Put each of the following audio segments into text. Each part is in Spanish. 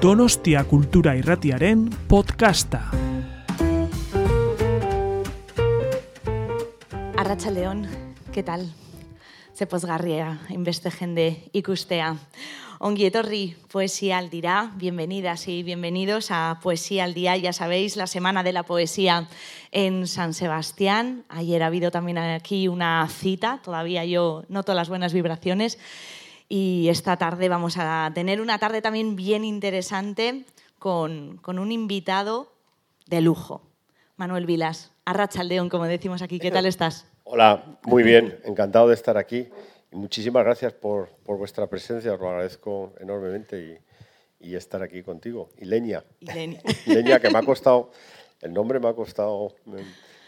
Donostia Kultura Irratiaren podcasta. Arratsaldeon, ¿qué tal? Ze pozgarria inbeste jende ikustea. Ongi etorri Poesía al Dirá. Bienvenidas y bienvenidos a Poesía al Día. Ya sabéis, la Semana de la Poesía en San Sebastián. Ayer ha habido también aquí una cita. Todavía yo noto las buenas vibraciones. Y esta tarde vamos a tener una tarde también bien interesante con, con un invitado de lujo. Manuel Vilas, Arrachaldeón, como decimos aquí. ¿Qué tal estás? Hola, muy bien. Encantado de estar aquí. Y muchísimas gracias por, por, vuestra presencia, os lo agradezco enormemente y, y estar aquí contigo. Y Leña. Leña, que me ha costado, el nombre me ha costado.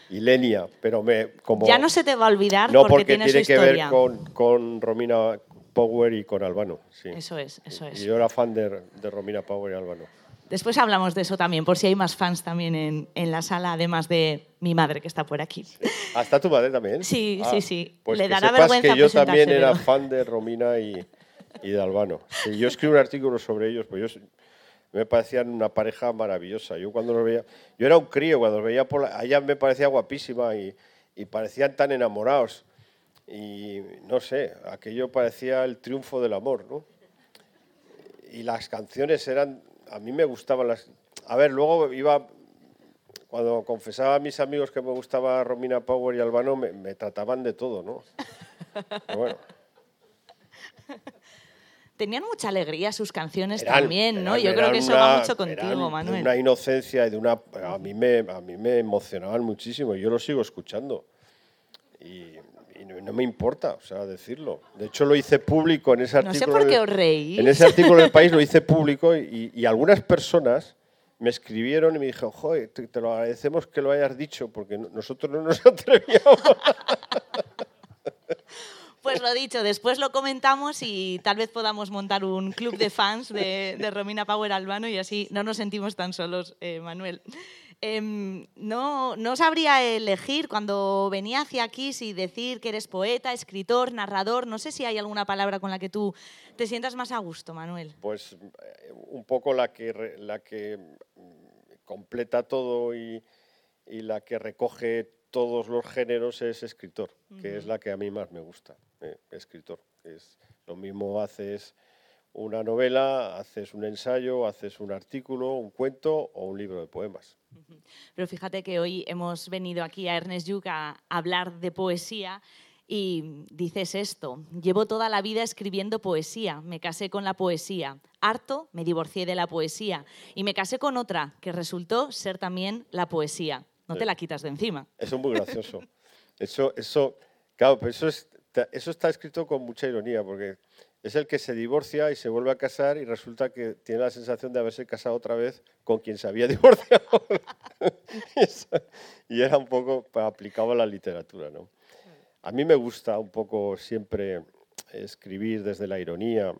Ilenia, pero me como ya no se te va a olvidar no porque, porque tiene, tiene su que historia. ver con, con Romina Power y con Albano. Sí. Eso es, eso es. Y yo era fan de, de Romina Power y Albano. Después hablamos de eso también, por si hay más fans también en, en la sala, además de mi madre que está por aquí. Sí. ¿Ah, está tu madre también? Sí, ah, sí, sí. Pues Le que dará sepas vergüenza que yo también era fan de Romina y, y de Albano. Sí, yo escribí un artículo sobre ellos, pues yo me parecían una pareja maravillosa. Yo cuando los veía, yo era un crío cuando los veía por la, a ella me parecía guapísima y, y parecían tan enamorados y no sé, aquello parecía el triunfo del amor, ¿no? Y las canciones eran, a mí me gustaban las, a ver, luego iba cuando confesaba a mis amigos que me gustaba Romina Power y Albano, me, me trataban de todo, ¿no? Pero bueno, Tenían mucha alegría sus canciones eran- también, ¿no? eran- Yo creo que eso una- va mucho contigo, Manuel. una inocencia y de una... A mí me, a mí me emocionaban muchísimo yo lo sigo escuchando. Y, y no, no me importa, o sea, decirlo. De hecho, lo hice público en ese No artículo. sé por qué os reís. En ese artículo del país lo hice público y, y algunas personas me escribieron y me dijeron, joder, te, te lo agradecemos que lo hayas dicho porque no- nosotros no nos atrevíamos. Pues lo dicho, después lo comentamos y tal vez podamos montar un club de fans de, de Romina Power Albano y así no nos sentimos tan solos, eh, Manuel. Em, no, no sabría elegir cuando venía hacia aquí si decir que eres poeta, escritor, narrador. No sé si hay alguna palabra con la que tú te sientas más a gusto, Manuel. Pues eh, un poco la que, la que mm, completa todo y, y la que recoge todos los géneros es escritor, que es la que a mí más me gusta, eh, escritor. Es lo mismo haces una novela, haces un ensayo, haces un artículo, un cuento o un libro de poemas. Pero fíjate que hoy hemos venido aquí a Ernest Lluch a hablar de poesía y dices esto, llevo toda la vida escribiendo poesía, me casé con la poesía, harto me divorcié de la poesía y me casé con otra que resultó ser también la poesía. No te la quitas de encima. Eso es muy gracioso. Eso, eso, claro, pero eso, es- eso está escrito con mucha ironía, porque es el que se divorcia y se vuelve a casar y resulta que tiene la sensación de haberse casado otra vez con quien se había divorciado. Y era un poco aplicado a la literatura, ¿no? A mí me gusta un poco siempre escribir desde la ironía.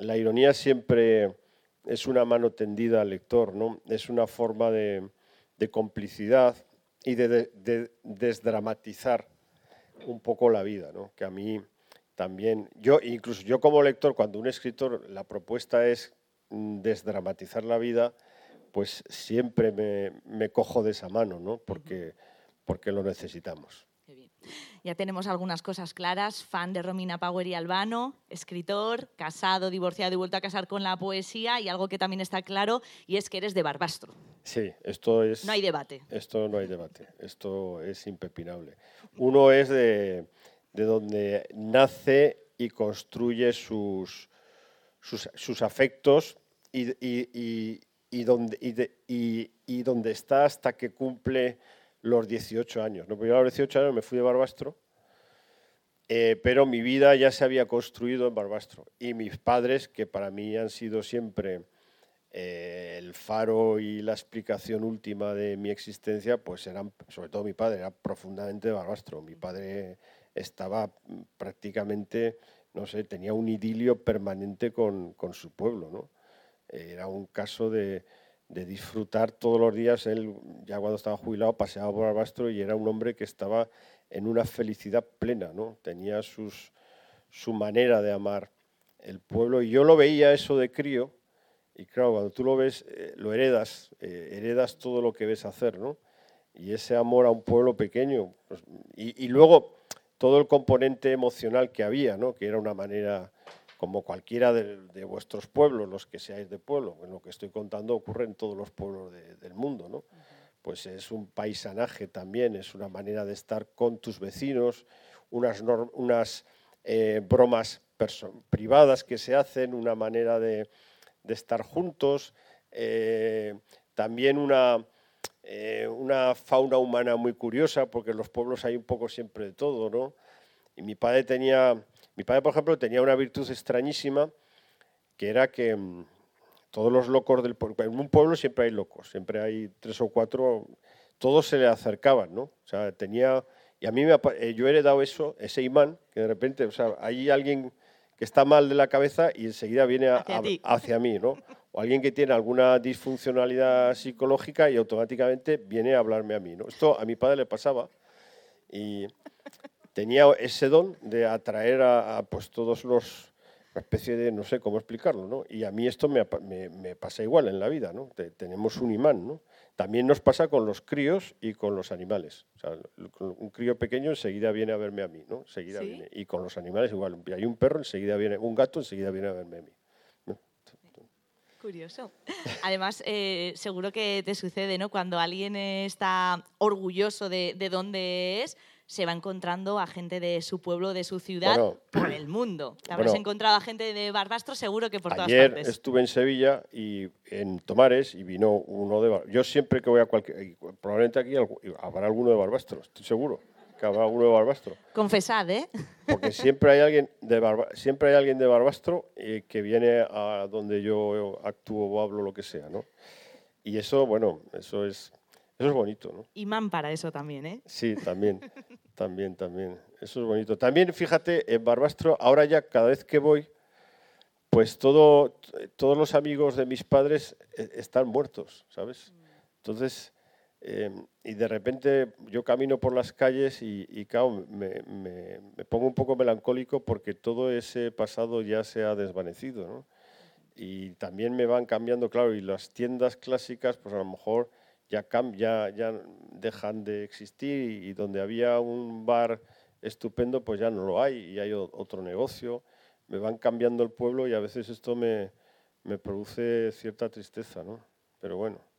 La ironía siempre es una mano tendida al lector, ¿no? Es una forma de, complicidad y de, de- de desdramatizar un poco la vida, ¿no? Que a mí también, yo incluso yo como lector, cuando un escritor la propuesta es mm, desdramatizar la vida, pues siempre me, me cojo de esa mano, ¿no? Porque, porque lo necesitamos. Qué bien. Ya tenemos algunas cosas claras. Fan de Romina Power y Albano, escritor, casado, divorciado y vuelto a casar con la poesía. Y algo que también está claro, y es que eres de Barbastro. Sí, esto es... No hay debate. Esto no hay debate, esto es impepinable. Uno es de, de donde nace y construye sus, sus, sus afectos y, y- y- y donde, de- y- donde está hasta que cumple los 18 años. ¿no? Porque yo a los 18 años me fui de Barbastro, eh, pero mi vida ya se había construido en Barbastro. Y mis padres, que para mí han sido siempre eh, el faro y la explicación última de mi existencia, pues eran, sobre todo mi padre, era profundamente de Barbastro. Mi padre estaba prácticamente, no sé, tenía un idilio permanente con, con su pueblo, ¿no? Era un caso de, de disfrutar todos los días. Él, ya cuando estaba jubilado, paseaba por Barbastro y era un hombre que estaba en una felicidad plena, ¿no? Tenía sus, su manera de amar el pueblo. Y yo lo veía eso de crío Y claro, cuando tú lo ves, eh, lo heredas, eh, heredas todo lo que ves hacer, ¿no? Y ese amor a un pueblo pequeño. Pues, y, luego todo el componente emocional que había, ¿no? Que era una manera, como cualquiera de, vuestros pueblos, los que seáis de pueblo, en lo que estoy contando ocurre en todos los pueblos del mundo, ¿no? Pues es un paisanaje también, es una manera de estar con tus vecinos, unas, unas eh, bromas privadas que se hacen, una manera de, de estar juntos, eh, también una, eh, una fauna humana muy curiosa, porque en los pueblos hay un poco siempre de todo, ¿no? Y mi padre tenía, mi padre, por ejemplo, tenía una virtud extrañísima, que era que mm, todos los locos del pueblo, en un pueblo siempre hay locos, siempre hay tres o cuatro, todos se le acercaban, ¿no? O sea, tenía, y a mí me, eh, yo he heredado eso, ese imán, que de repente, o sea, hay alguien que está mal de la cabeza y enseguida viene hacia, mí, ¿no? O alguien que tiene alguna disfuncionalidad psicológica y automáticamente viene a hablarme a mí, ¿no? Esto a mi padre le pasaba y tenía ese don de atraer a, pues todos los una especie de no sé cómo explicarlo, ¿no? Y a mí esto me, me pasa igual en la vida, ¿no? tenemos un imán, ¿no? También nos pasa con los críos y con los animales. un crío pequeño enseguida viene a verme a mí, ¿no? Enseguida viene. Y con los animales igual. Hay un perro, enseguida viene, un gato, enseguida viene a verme a mí. Curioso. Además, eh, seguro que te sucede, ¿no? Cuando alguien está orgulloso de, de dónde es, se va encontrando a gente de su pueblo, de su ciudad, por el mundo. Te habrás encontrado a gente de Barbastro seguro que por todas partes. Ayer estuve en Sevilla y en Tomares y vino uno de Barbastro. Yo siempre que voy a cualquier... Probablemente aquí habrá alguno de Barbastro, estoy seguro que habrá alguno de Barbastro. Confesad, ¿eh? Porque siempre hay alguien de, siempre hay alguien de Barbastro eh, que viene a donde yo actúo o hablo, lo que sea, ¿no? Y eso, bueno, eso es eso es bonito, ¿no? Imán para eso también, ¿eh? Sí, también, también, también. Eso es bonito. También, fíjate, en Barbastro, ahora ya cada vez que voy, pues todo, todos los amigos de mis padres eh, están muertos, ¿sabes? Entonces, em, y de repente yo camino por las calles y, claro, me, pongo un poco melancólico porque todo ese pasado ya se ha desvanecido. Y también me van cambiando, claro, y las tiendas clásicas, pues a lo mejor ya, ya, ya dejan de existir y donde había un bar estupendo, pues ya no lo hay y hay otro negocio. Me van cambiando el pueblo y a veces esto me, me produce cierta tristeza, ¿no? Pero bueno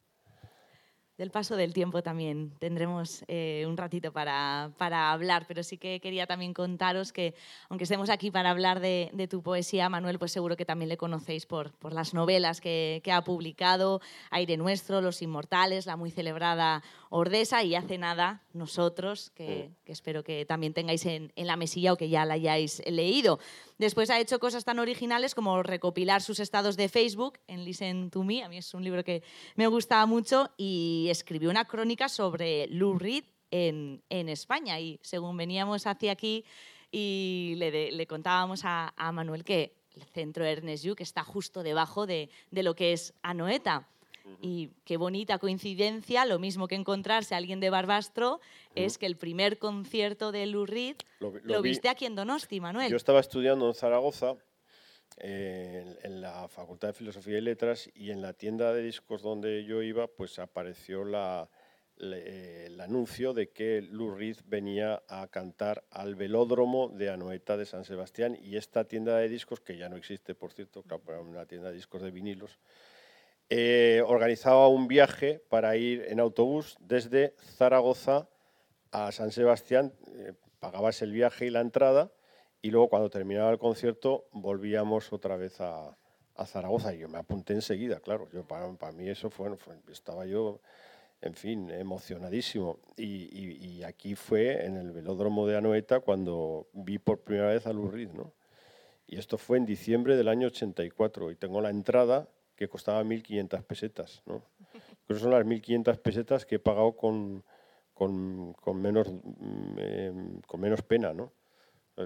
del paso del tiempo también tendremos eh, un ratito para, para, hablar, pero sí que quería también contaros que, aunque estemos aquí para hablar de, tu poesía, Manuel, pues seguro que también le conocéis por, por las novelas que, que, ha publicado, Aire Nuestro, Los Inmortales, la muy celebrada Ordesa y hace nada nosotros, que, que espero que también tengáis en, en, la mesilla o que ya la hayáis leído. Después ha hecho cosas tan originales como recopilar sus estados de Facebook en Listen to Me, a mí es un libro que me gusta mucho, y escribió una crónica sobre Lou Reed en, en España. Y según veníamos hacia aquí y le, le contábamos a, a, Manuel que el centro Ernest Lluch está justo debajo de, de lo que es Anoeta. Y qué bonita coincidencia, lo mismo que encontrarse a alguien de Barbastro, es que el primer concierto de Lou Reed lo, viste aquí en Donosti, Manuel. Yo estaba estudiando en Zaragoza, eh, en, la Facultad de Filosofía y Letras, y en la tienda de discos donde yo iba, pues apareció la, el anuncio de que Lou Reed venía a cantar al velódromo de Anoeta de San Sebastián y esta tienda de discos, que ya no existe, por cierto, una tienda de discos de vinilos, eh, organizaba un viaje para ir en autobús desde Zaragoza a San Sebastián, eh, pagabas el viaje y la entrada y luego cuando terminaba el concierto volvíamos otra vez a, Zaragoza y yo me apunté enseguida, claro, yo para, mí eso fue, estaba yo, en fin, emocionadísimo y, aquí fue en el velódromo de Anoeta cuando vi por primera vez a Lou ¿no? Y esto fue en diciembre del año 84 y tengo la entrada que costaba 1.500 pesetas. ¿no? Creo son las 1.500 pesetas que he pagado con, con, con menos, mm, em, con menos pena. ¿no?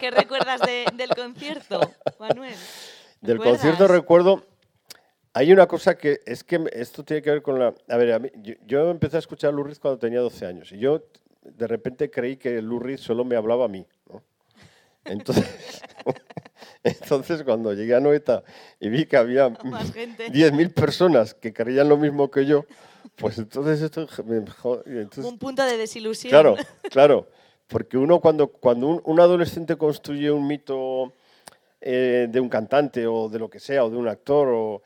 ¿Qué, recuerdas del concierto, Manuel? Del concierto recuerdo... Hay una cosa que es que esto tiene que ver con la... A ver, yo, empecé a escuchar a cuando tenía 12 años y yo de repente creí que Lou solo me hablaba a mí. Entonces, Entonces, cuando llegué a Noeta y vi que había Más gente. 10.000 personas que creían lo mismo que yo, pues entonces esto me entonces- Un punto de desilusión. Claro, claro. Porque uno cuando, cuando un, un adolescente construye un mito eh, de un cantante o de lo que sea, o de un actor, o,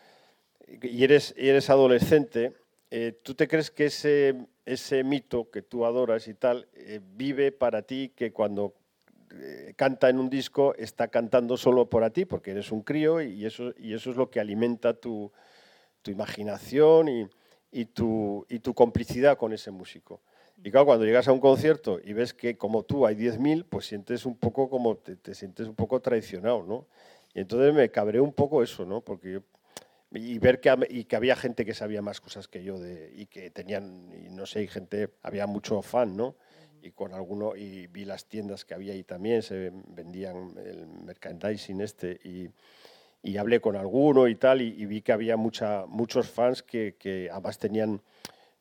y, eres, y eres adolescente, eh, tú te crees que ese, ese mito que tú adoras y tal eh, vive para ti, que cuando canta en un disco está cantando solo para ti, porque eres un crío y eso, y eso es lo que alimenta tu, tu imaginación y, y tu, y tu complicidad con ese músico. Y claro, cuando llegas a un concierto y ves que como tú hay 10.000, pues sientes un poco como te, te sientes un poco traicionado, ¿no? Y entonces me cabreó un poco eso, ¿no? Porque y ver que, y que había gente que sabía más cosas que yo de, y que tenían, y no sé, y gente, había mucho fan, ¿no? Y con alguno, y vi las tiendas que había ahí también, se vendían el merchandising este, y, y hablé con alguno y tal, y, y vi que había mucha, muchos fans que, que además tenían,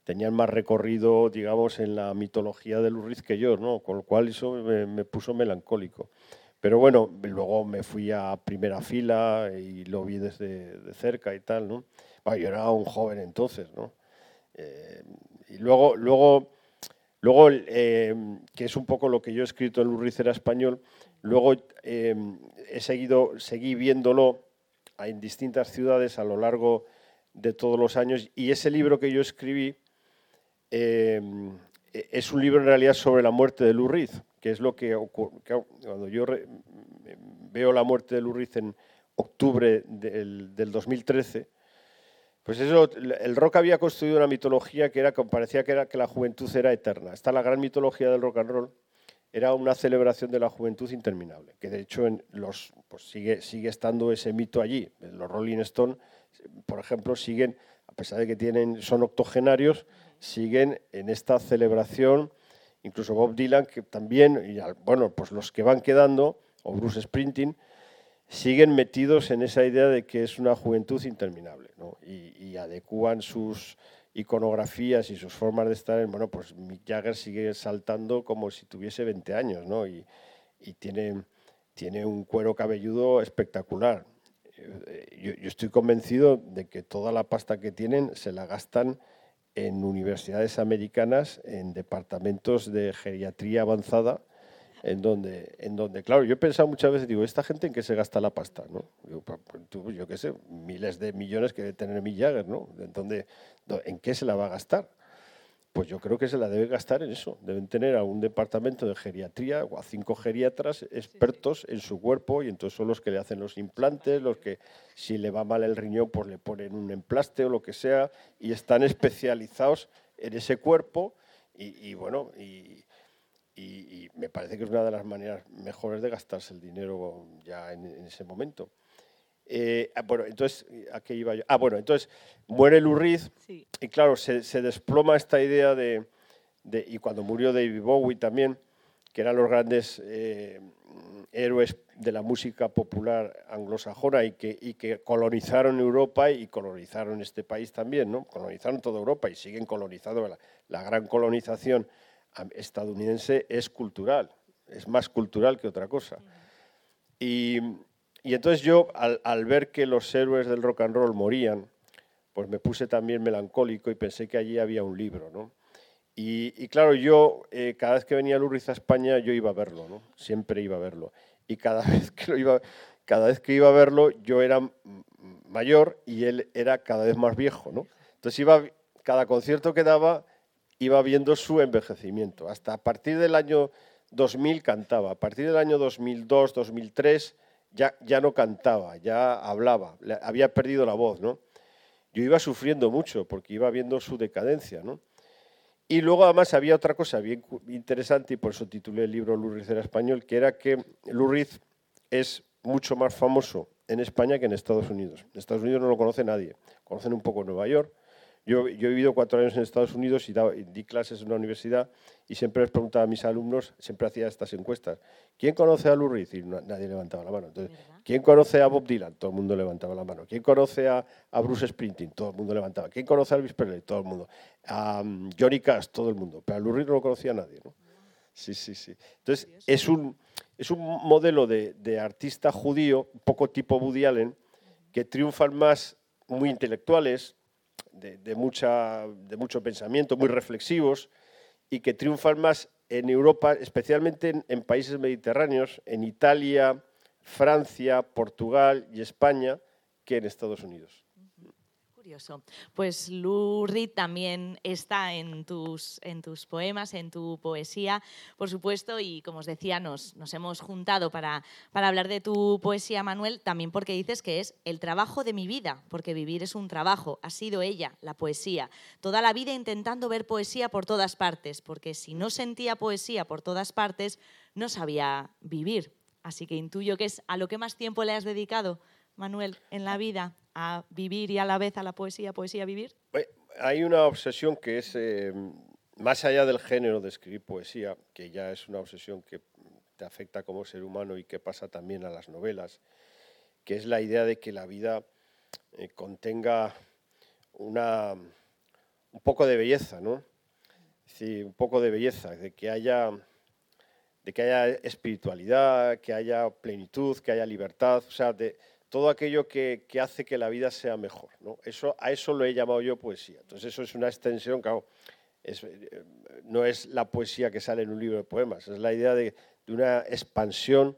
tenían más recorrido, digamos, en la mitología de Lurriz que yo, ¿no? Con lo cual eso me, me puso melancólico. Pero bueno, luego me fui a primera fila y lo vi desde de cerca y tal, ¿no? Bueno, yo era un joven entonces, ¿no? Eh, y luego, luego, luego eh, que es un poco lo que yo he escrito en Lurriz era español, luego eh, he seguido, seguí viéndolo en distintas ciudades a lo largo de todos los años y ese libro que yo escribí eh, es un libro en realidad sobre la muerte de Lurriz, que es lo que ocurre cuando yo veo la muerte de Lurriz en octubre del, del 2013. Pues eso, el rock había construido una mitología que era parecía que era que la juventud era eterna. Está la gran mitología del rock and roll, era una celebración de la juventud interminable, que de hecho en los, pues sigue, sigue estando ese mito allí. Los Rolling Stones, por ejemplo, siguen, a pesar de que tienen, son octogenarios, siguen en esta celebración, incluso Bob Dylan, que también, y bueno, pues los que van quedando, o Bruce Springsteen, siguen metidos en esa idea de que es una juventud interminable, y, y adecúan sus iconografías y sus formas de estar. en- Bueno, pues Mick Jagger sigue saltando como si tuviese 20 años, y, tiene, tiene un cuero cabelludo espectacular. Eh, yo estoy convencido de que toda la pasta que tienen se la gastan en universidades americanas, en departamentos de geriatría avanzada, en donde, en donde, claro, yo he pensado muchas veces, digo, ¿esta gente en qué se gasta la pasta? ¿no? Pa- tú, yo qué sé, miles de millones que debe tener Mick Jagger, ¿no? ¿En, dónde- do- ¿En qué se la va a gastar? Pues yo creo que se la debe gastar en eso. Deben tener a un departamento de geriatría o a cinco geriatras expertos en su cuerpo y entonces son los que le hacen los implantes, los que si le va mal el riñón pues le ponen un emplaste o lo que sea y están especializados en ese cuerpo y, y bueno, y, y- y me parece que es una de las maneras mejores de gastarse el dinero ya en, en ese momento. Eh, ah, bueno, entonces, ¿a qué iba yo? Ah, bueno, entonces muere Lurriz Sí. y claro, se, se desploma esta idea de, de- y cuando murió David Bowie también, que eran los grandes eh, héroes de la música popular anglosajona y que, y que colonizaron Europa y colonizaron este país también, ¿no? Colonizaron toda Europa y siguen colonizando. La, la gran colonización estadounidense es cultural, es más cultural que otra cosa. Y, entonces yo, al, ver que los héroes del rock and roll morían, pues me puse también melancólico y pensé que allí había un libro, ¿no? Y, claro, yo eh, cada vez que venía Lurriz a España yo iba a verlo, ¿no? Siempre iba a verlo. Y cada vez que iba, cada vez que iba a verlo yo era mayor y él era cada vez más viejo, ¿no? Entonces iba cada concierto que daba iba viendo su envejecimiento. Hasta a partir del año 2000 cantaba. A partir del año 2002, 2003 ya, ya no cantaba, ya hablaba, había perdido la voz, ¿no? Yo iba sufriendo mucho porque iba viendo su decadencia, ¿no? Y luego además había otra cosa bien interesante y por eso titulé el libro Lurriz era español, que era que Lurriz es mucho más famoso en España que en Estados Unidos. En Estados Unidos no lo conoce nadie, conocen un poco Nueva York. Yo, yo he vivido cuatro años en Estados Unidos y, y di clases en una universidad y siempre les preguntaba a mis alumnos, siempre hacía estas encuestas, ¿quién conoce a Lurriz? Y na- nadie levantaba la mano. ¿quién conoce a Bob Dylan? Todo el mundo levantaba la mano. ¿Quién conoce a, a Bruce Springsteen? Todo el mundo levantaba. ¿Quién conoce a Elvis Presley? Todo el mundo. A mm, Johnny Cash, todo el mundo. Pero a Lurriz no lo conocía nadie. ¿no? Sí, sí, sí. Entonces, es un, es un modelo de, de, artista judío, un poco tipo Woody Allen, que triunfan más muy intelectuales, de, mucha, de mucho pensamiento, muy reflexivos, y que triunfan más en Europa, especialmente en, en países mediterráneos, en Italia, Francia, Portugal y España, que en Estados Unidos. Pues Reed también está en tus, en tus poemas, en tu poesía, por supuesto, y como os decía, nos, nos hemos juntado para, para hablar de tu poesía, Manuel, también porque dices que es el trabajo de mi vida, porque vivir es un trabajo, ha sido ella, la poesía, toda la vida intentando ver poesía por todas partes, porque si no sentía poesía por todas partes, no sabía vivir. Así que intuyo que es a lo que más tiempo le has dedicado, Manuel, en la vida, a vivir y a la vez a la poesía, poesía, vivir. Hay una obsesión que es, eh, más allá del género de escribir poesía, que ya es una obsesión que te afecta como ser humano y que pasa también a las novelas, que es la idea de que la vida eh, contenga una, un poco de belleza, ¿no? Sí, un poco de belleza, de que haya de que haya espiritualidad, que haya plenitud, que haya libertad, o sea, de todo aquello que, que hace que la vida sea mejor. ¿no? Eso, a eso lo he llamado yo poesía. Entonces eso es una extensión, eh, no es la poesía que sale en un libro de poemas, es la idea de, una expansión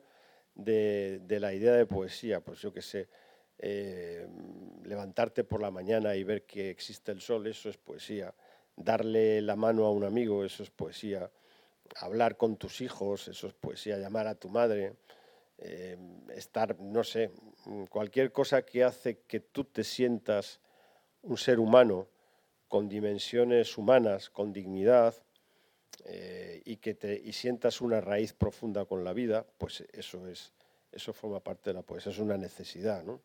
de, la idea de poesía. Pues yo qué sé, eh, levantarte por la mañana y ver que existe el sol, eso es poesía. Darle la mano a un amigo, eso es poesía hablar con tus hijos, eso es poesía, llamar a tu madre, eh, estar, no sé, cualquier cosa que hace que tú te sientas un ser humano con dimensiones humanas, con dignidad, eh, y que te y sientas una raíz profunda con la vida, pues eso es, eso forma parte de la poesía, es una necesidad, ¿no?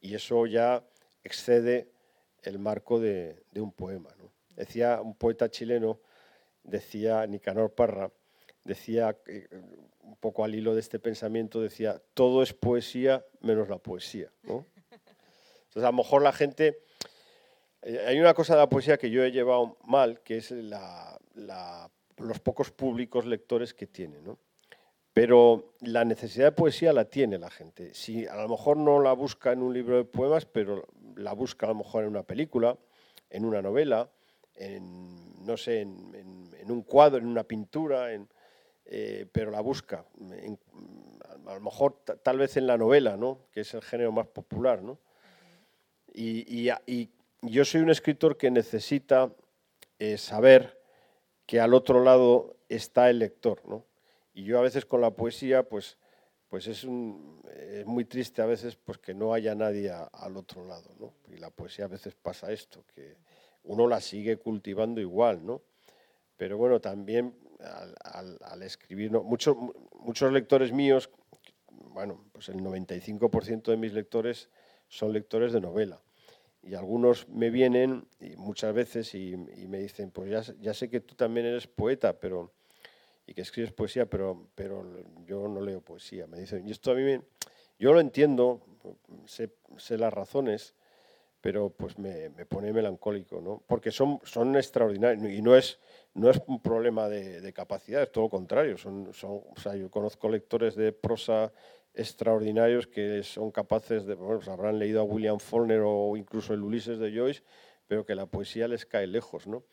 Y eso ya excede el marco de, un poema. Decía un poeta chileno, decía Nicanor Parra, decía, un poco al hilo de este pensamiento, decía, todo es poesía menos la poesía. ¿no? Entonces, a lo mejor la gente... Eh, hay una cosa de la poesía que yo he llevado mal, que es los pocos públicos lectores que tiene. Pero la necesidad de poesía la tiene la gente. Si a lo mejor no la busca en un libro de poemas, pero la busca a lo mejor en una película, en una novela, en, no sé, en, en un cuadro, en una pintura, en, eh, pero la busca. A lo mejor tal vez en la novela, ¿no? que es el género más popular. ¿no? Y, yo soy un escritor que necesita eh, saber que al otro lado está el lector. ¿no? Y yo a veces con la poesía, pues, pues es, muy triste a veces pues, que no haya nadie al otro lado. ¿no? Y la poesía a veces pasa esto, que uno la sigue cultivando igual, ¿no? Pero bueno, también al, al, escribir, muchos, muchos lectores míos, bueno, pues el 95% de mis lectores son lectores de novela. Y algunos me vienen muchas veces y, me dicen, pues ya, ya, sé que tú también eres poeta, pero y que escribes poesía, pero, pero yo no leo poesía. Me dicen, y esto a mí me, yo lo entiendo, sé las razones, pero pues me, me, pone melancólico, ¿no? Porque son, son extraordinarios y no es, no es un problema de, de capacidad, es todo lo contrario. Son, son, o sea, yo conozco lectores de prosa extraordinarios que son capaces de, bueno, pues habrán leído a William Faulkner o incluso el Ulises de Joyce, pero que la poesía les cae lejos, ¿no?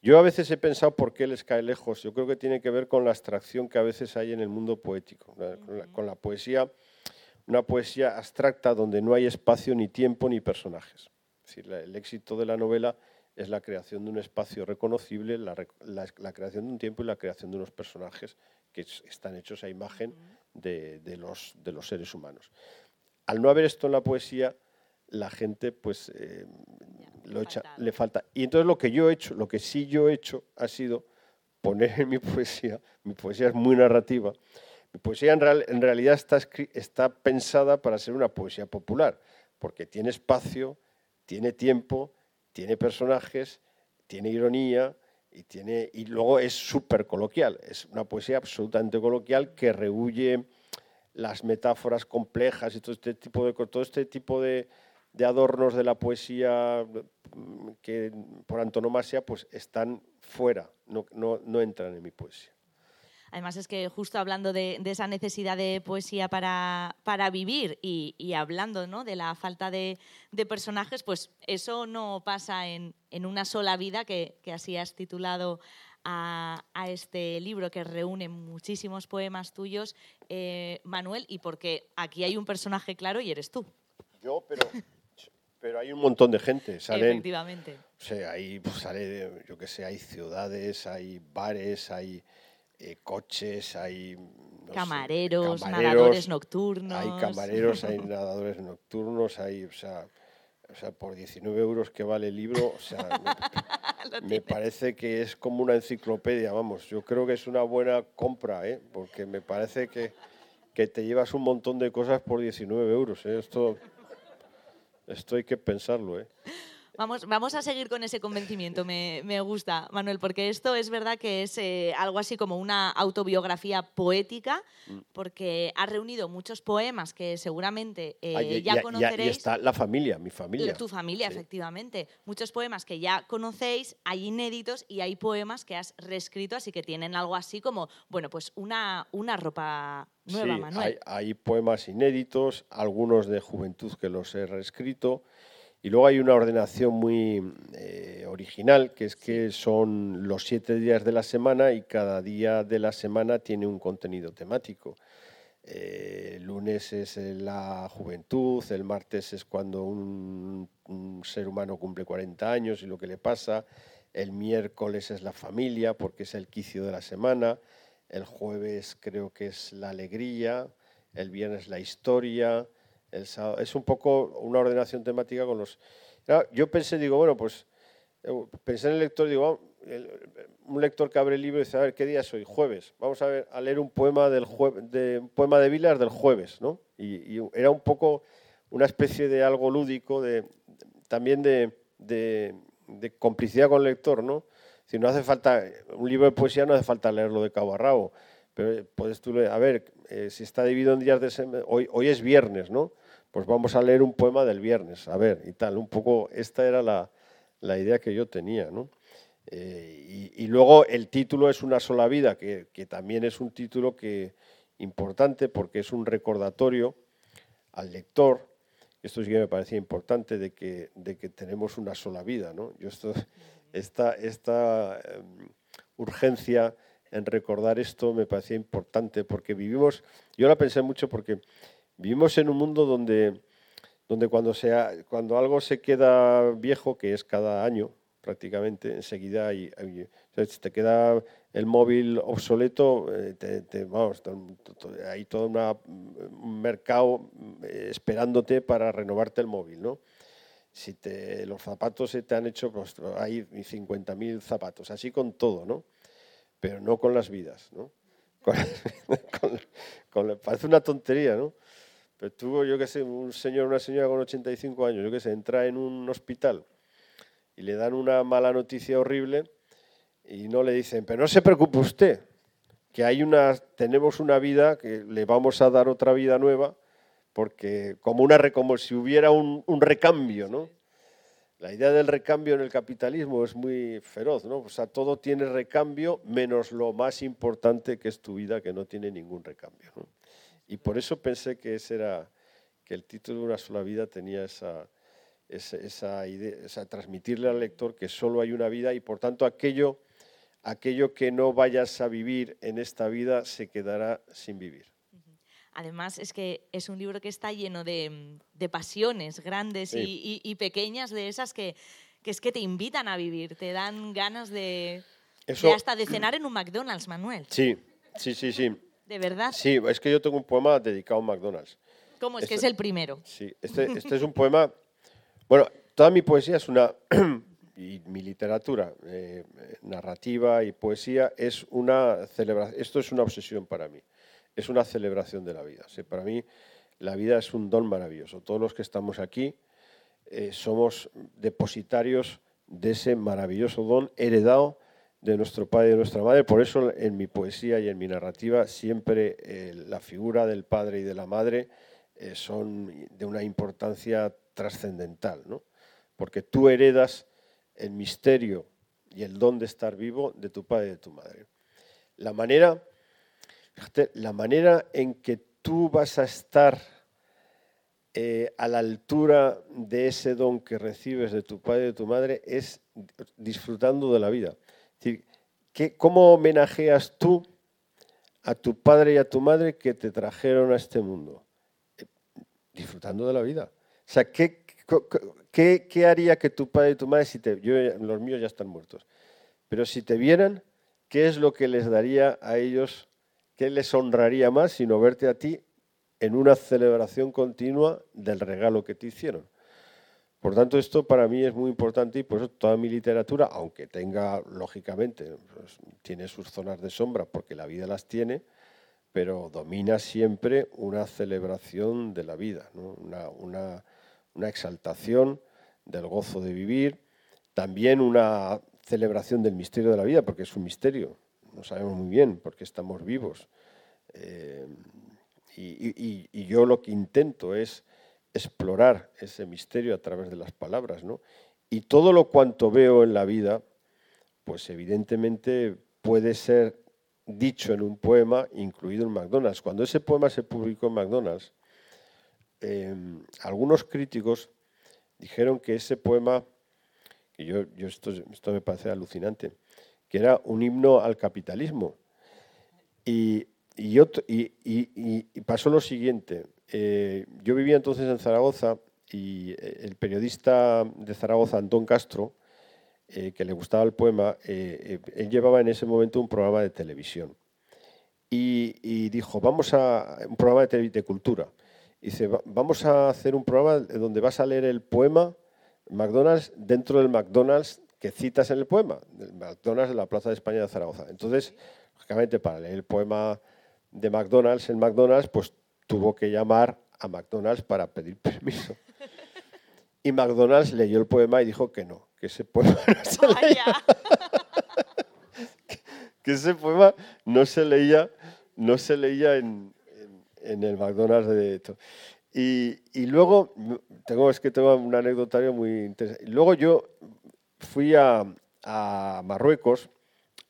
Yo a veces he pensado por qué les cae lejos. Yo creo que tiene que ver con la abstracción que a veces hay en el mundo poético, con la, con la poesía una poesía abstracta donde no hay espacio ni tiempo ni personajes. Es decir, el éxito de la novela es la creación de un espacio reconocible, la, la, la, creación de un tiempo y la creación de unos personajes que están hechos a imagen de, de, los, de los seres humanos. Al no haber esto en la poesía, la gente pues eh, lo echa, le falta. Y entonces lo que yo he hecho, lo que sí yo he hecho ha sido poner en mi poesía, mi poesía es muy narrativa, mi poesía en, real, en realidad está, está pensada para ser una poesía popular, porque tiene espacio, tiene tiempo, tiene personajes, tiene ironía y, luego es súper coloquial. Es una poesía absolutamente coloquial que rehuye las metáforas complejas y todo este tipo de, todo este tipo de, adornos de la poesía que por antonomasia pues están fuera, no entran en mi poesía. Además es que justo hablando de, esa necesidad de poesía para, para vivir y, hablando ¿no? de la falta de, personajes, pues eso no pasa en, una sola vida, que, así has titulado a, este libro que reúne muchísimos poemas tuyos, eh, Manuel, y porque aquí hay un personaje claro y eres tú. Yo, pero pero hay un montón de gente. Salen, Efectivamente. O sea, hay, pues, sale, yo qué sé, hay ciudades, hay bares, hay eh, coches, hay... camareros, nadadores nocturnos. Hay camareros, hay nadadores nocturnos, hay... O sea, o sea, por 19 euros que vale el libro, o sea, me, parece que es como una enciclopedia, vamos. Yo creo que es una buena compra, ¿eh? porque me parece que, que te llevas un montón de cosas por 19 euros. ¿eh? Esto esto hay que pensarlo, ¿eh? Vamos, vamos a seguir con ese convencimiento, me, gusta, Manuel, porque esto es verdad que es eh, algo así como una autobiografía poética, mm. porque ha reunido muchos poemas que seguramente eh, ya, conoceréis. Y está la familia, mi familia. Tu familia, efectivamente. Muchos poemas que ya conocéis, hay inéditos y hay poemas que has reescrito, así que tienen algo así como, bueno, pues una, una ropa nueva, Manuel. Hay, hay poemas inéditos, algunos de juventud que los he reescrito y luego hay una ordenación muy eh, original, que es que son los siete días de la semana y cada día de la semana tiene un contenido temático. Eh, el lunes es la juventud, el martes es cuando un, ser humano cumple 40 años y lo que le pasa, el miércoles es la familia porque es el quicio de la semana, el jueves creo que es la alegría, el viernes la historia, es un poco una ordenación temática con los... Yo pensé, digo, bueno, pues eh, pensé en el lector, digo, un lector que abre el libro y dice, a ver, ¿qué día es hoy? Jueves. Vamos a, leer un poema, del de, un poema de Vilas del jueves, ¿no? Y, era un poco una especie de algo lúdico, de, también de, de, complicidad con el lector, ¿no? Si no hace falta, un libro de poesía no hace falta leerlo de cabo a rabo, pero puedes tú leer, a ver, eh, si está dividido en días de semana, hoy, hoy es viernes, ¿no? Pues vamos a leer un poema del viernes, a ver, y tal. Un poco, esta era la, idea que yo tenía, ¿no? Eh, y, luego el título es Una sola vida, que, también es un título que, importante porque es un recordatorio al lector, esto sí que me parecía importante, de que, de que tenemos una sola vida, ¿no? Yo esta, esta em, urgencia en recordar esto me parecía importante porque vivimos, yo la pensé mucho porque Vivimos en un mundo donde, donde cuando, sea, cuando algo se queda viejo, que es cada año prácticamente, enseguida hay, te queda el móvil obsoleto, eh, te, vamos, hay todo un mercado eh, esperándote para renovarte el móvil, ¿no? Si te, los zapatos se te han hecho, pues hay 50.000 zapatos, así con todo, ¿no? Pero no con las vidas, ¿no? parece una tontería, ¿no? Pero tuvo, yo qué sé, un señor, una señora con 85 años, yo qué sé, entra en un hospital y le dan una mala noticia horrible y no le dicen, pero no se preocupe usted, que hay una, tenemos una vida, que le vamos a dar otra vida nueva, porque como, una, como si hubiera un, recambio, ¿no? La idea del recambio en el capitalismo es muy feroz, ¿no? O sea, todo tiene recambio menos lo más importante que es tu vida, que no tiene ningún recambio. Y por eso pensé que ese era que el título de una sola vida tenía esa, esa, idea, esa, transmitirle al lector que solo hay una vida y por tanto aquello, aquello que no vayas a vivir en esta vida se quedará sin vivir. Además, es que es un libro que está lleno de, pasiones grandes y, pequeñas, de esas que, es que te invitan a vivir, te dan ganas de, de hasta de cenar en un McDonald's, Manuel. Sí, sí, sí, sí. ¿De verdad? Sí, es que yo tengo un poema dedicado a McDonald's. ¿Cómo? Es que es el primero. Sí, este, este, es un poema... Bueno, toda mi poesía es una... y mi literatura, eh, narrativa y poesía, es una celebración. Esto es una obsesión para mí. Es una celebración de la vida. para mí, la vida es un don maravilloso. Todos los que estamos aquí eh, somos depositarios de ese maravilloso don heredado de nuestro padre y de nuestra madre. Por eso en mi poesía y en mi narrativa siempre eh, la figura del padre y de la madre eh, son de una importancia trascendental, ¿no? porque tú heredas el misterio y el don de estar vivo de tu padre y de tu madre. La manera la manera en que tú vas a estar eh, a la altura de ese don que recibes de tu padre y de tu madre es disfrutando de la vida. Decir, ¿cómo homenajeas tú a tu padre y a tu madre que te trajeron a este mundo? Eh, disfrutando de la vida. O sea, ¿qué, qué, haría que tu padre y tu madre, si te, los míos ya están muertos, pero si te vieran, ¿qué es lo que les daría a ellos, qué les honraría más sino verte a ti en una celebración continua del regalo que te hicieron? Por tanto, esto para mí es muy importante y por eso toda mi literatura, aunque tenga, lógicamente, pues, tiene sus zonas de sombra, porque la vida las tiene, pero domina siempre una celebración de la vida, una, exaltación del gozo de vivir, también una celebración del misterio de la vida, porque es un misterio, no sabemos muy bien por qué estamos vivos. Eh, y, yo lo que intento es explorar ese misterio a través de las palabras, ¿no? Y todo lo cuanto veo en la vida, pues evidentemente puede ser dicho en un poema incluido en McDonald's. Cuando ese poema se publicó en McDonald's, em, algunos críticos dijeron que ese poema, y yo, esto, esto, me parece alucinante, que era un himno al capitalismo. Y, y pasó lo siguiente, eh, yo vivía entonces en Zaragoza y eh, el periodista de Zaragoza, Antón Castro, eh, que le gustaba el poema, él llevaba en ese momento un programa de televisión. Y, dijo, vamos a un programa de, cultura. dice, vamos a hacer un programa donde vas a leer el poema McDonald's dentro del McDonald's que citas en el poema, del McDonald's de la Plaza de España de Zaragoza. Entonces, lógicamente, para leer el poema de McDonald's en McDonald's, pues tuvo que llamar a McDonald's para pedir permiso. Y McDonald's leyó el poema y dijo que no, que ese poema no se leía. que, ese poema no se leía, no se leía en, el McDonald's de esto. Y, luego, tengo, es que tengo un anecdotario muy interesante. Luego yo fui a, Marruecos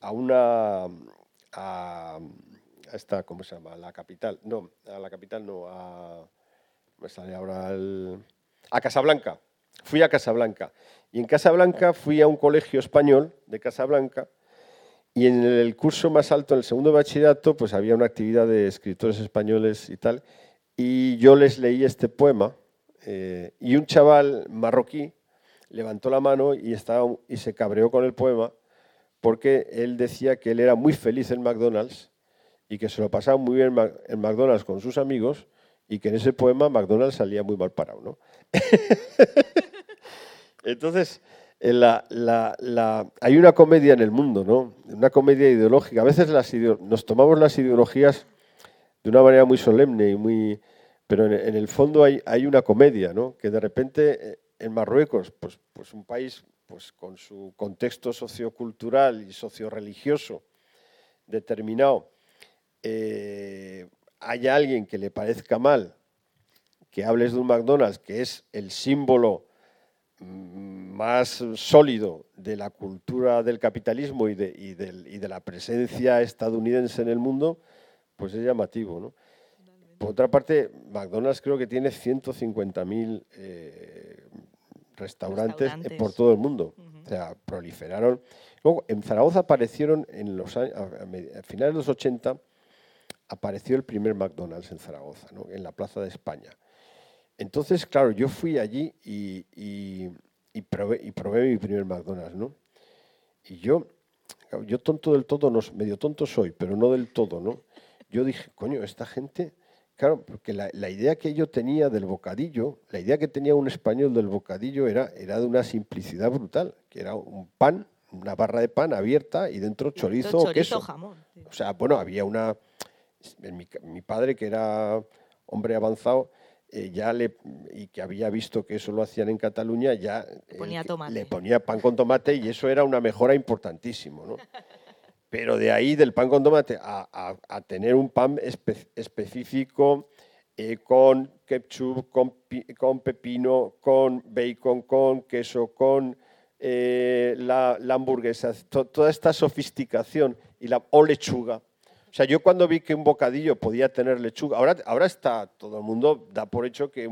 a una esta, ¿cómo se llama? La capital. No, a la capital no, a. Me sale ahora A Casablanca. Fui a Casablanca. Y en Casablanca fui a un colegio español de Casablanca. Y en el curso más alto, en el segundo bachillerato, pues había una actividad de escritores españoles y tal. Y yo les leí este poema. Eh, y un chaval marroquí levantó la mano y, estaba, y se cabreó con el poema porque él decía que él era muy feliz en McDonald's y que se lo pasaba muy bien en McDonald's con sus amigos y que en ese poema McDonald's salía muy mal parado. ¿no? Entonces, hay una comedia en el mundo, ¿no? una comedia ideológica. A veces nos tomamos las ideologías de una manera muy solemne, y muy, pero en, el fondo hay, hay, una comedia, ¿no? que de repente eh, en Marruecos, pues, pues un país pues, con su contexto sociocultural y socioreligioso determinado, eh, haya alguien que le parezca mal que hables de un McDonald's, que es el símbolo mm, más sólido de la cultura del capitalismo y de, la presencia estadounidense en el mundo, pues es llamativo. Por otra parte, McDonald's creo que tiene 150.000 eh, restaurantes, por todo el mundo. O sea, proliferaron. Luego, en Zaragoza aparecieron en los años, a finales de los 80 apareció el primer McDonald's en Zaragoza, en la Plaza de España. Entonces, claro, yo fui allí y, probé, mi primer McDonald's, ¿no? Y yo, yo tonto del todo, no, medio tonto soy, pero no del todo, ¿no? Yo dije, coño, esta gente, claro, porque la, idea que yo tenía del bocadillo, la idea que tenía un español del bocadillo era, era de una simplicidad brutal, que era un pan, una barra de pan abierta y dentro chorizo, o queso. Jamón, O sea, bueno, había una mi, padre, que era hombre avanzado, eh, ya le, y que había visto que eso lo hacían en Cataluña, ya le ponía pan con tomate y eso era una mejora importantísimo. ¿no? Pero de ahí, del pan con tomate, a, tener un pan específico eh, con ketchup, con, pepino, con bacon, con queso, con eh, la, hamburguesa, toda esta sofisticación y la, o lechuga O sea, yo cuando vi que un bocadillo podía tener lechuga, ahora, ahora está, todo el mundo da por hecho que,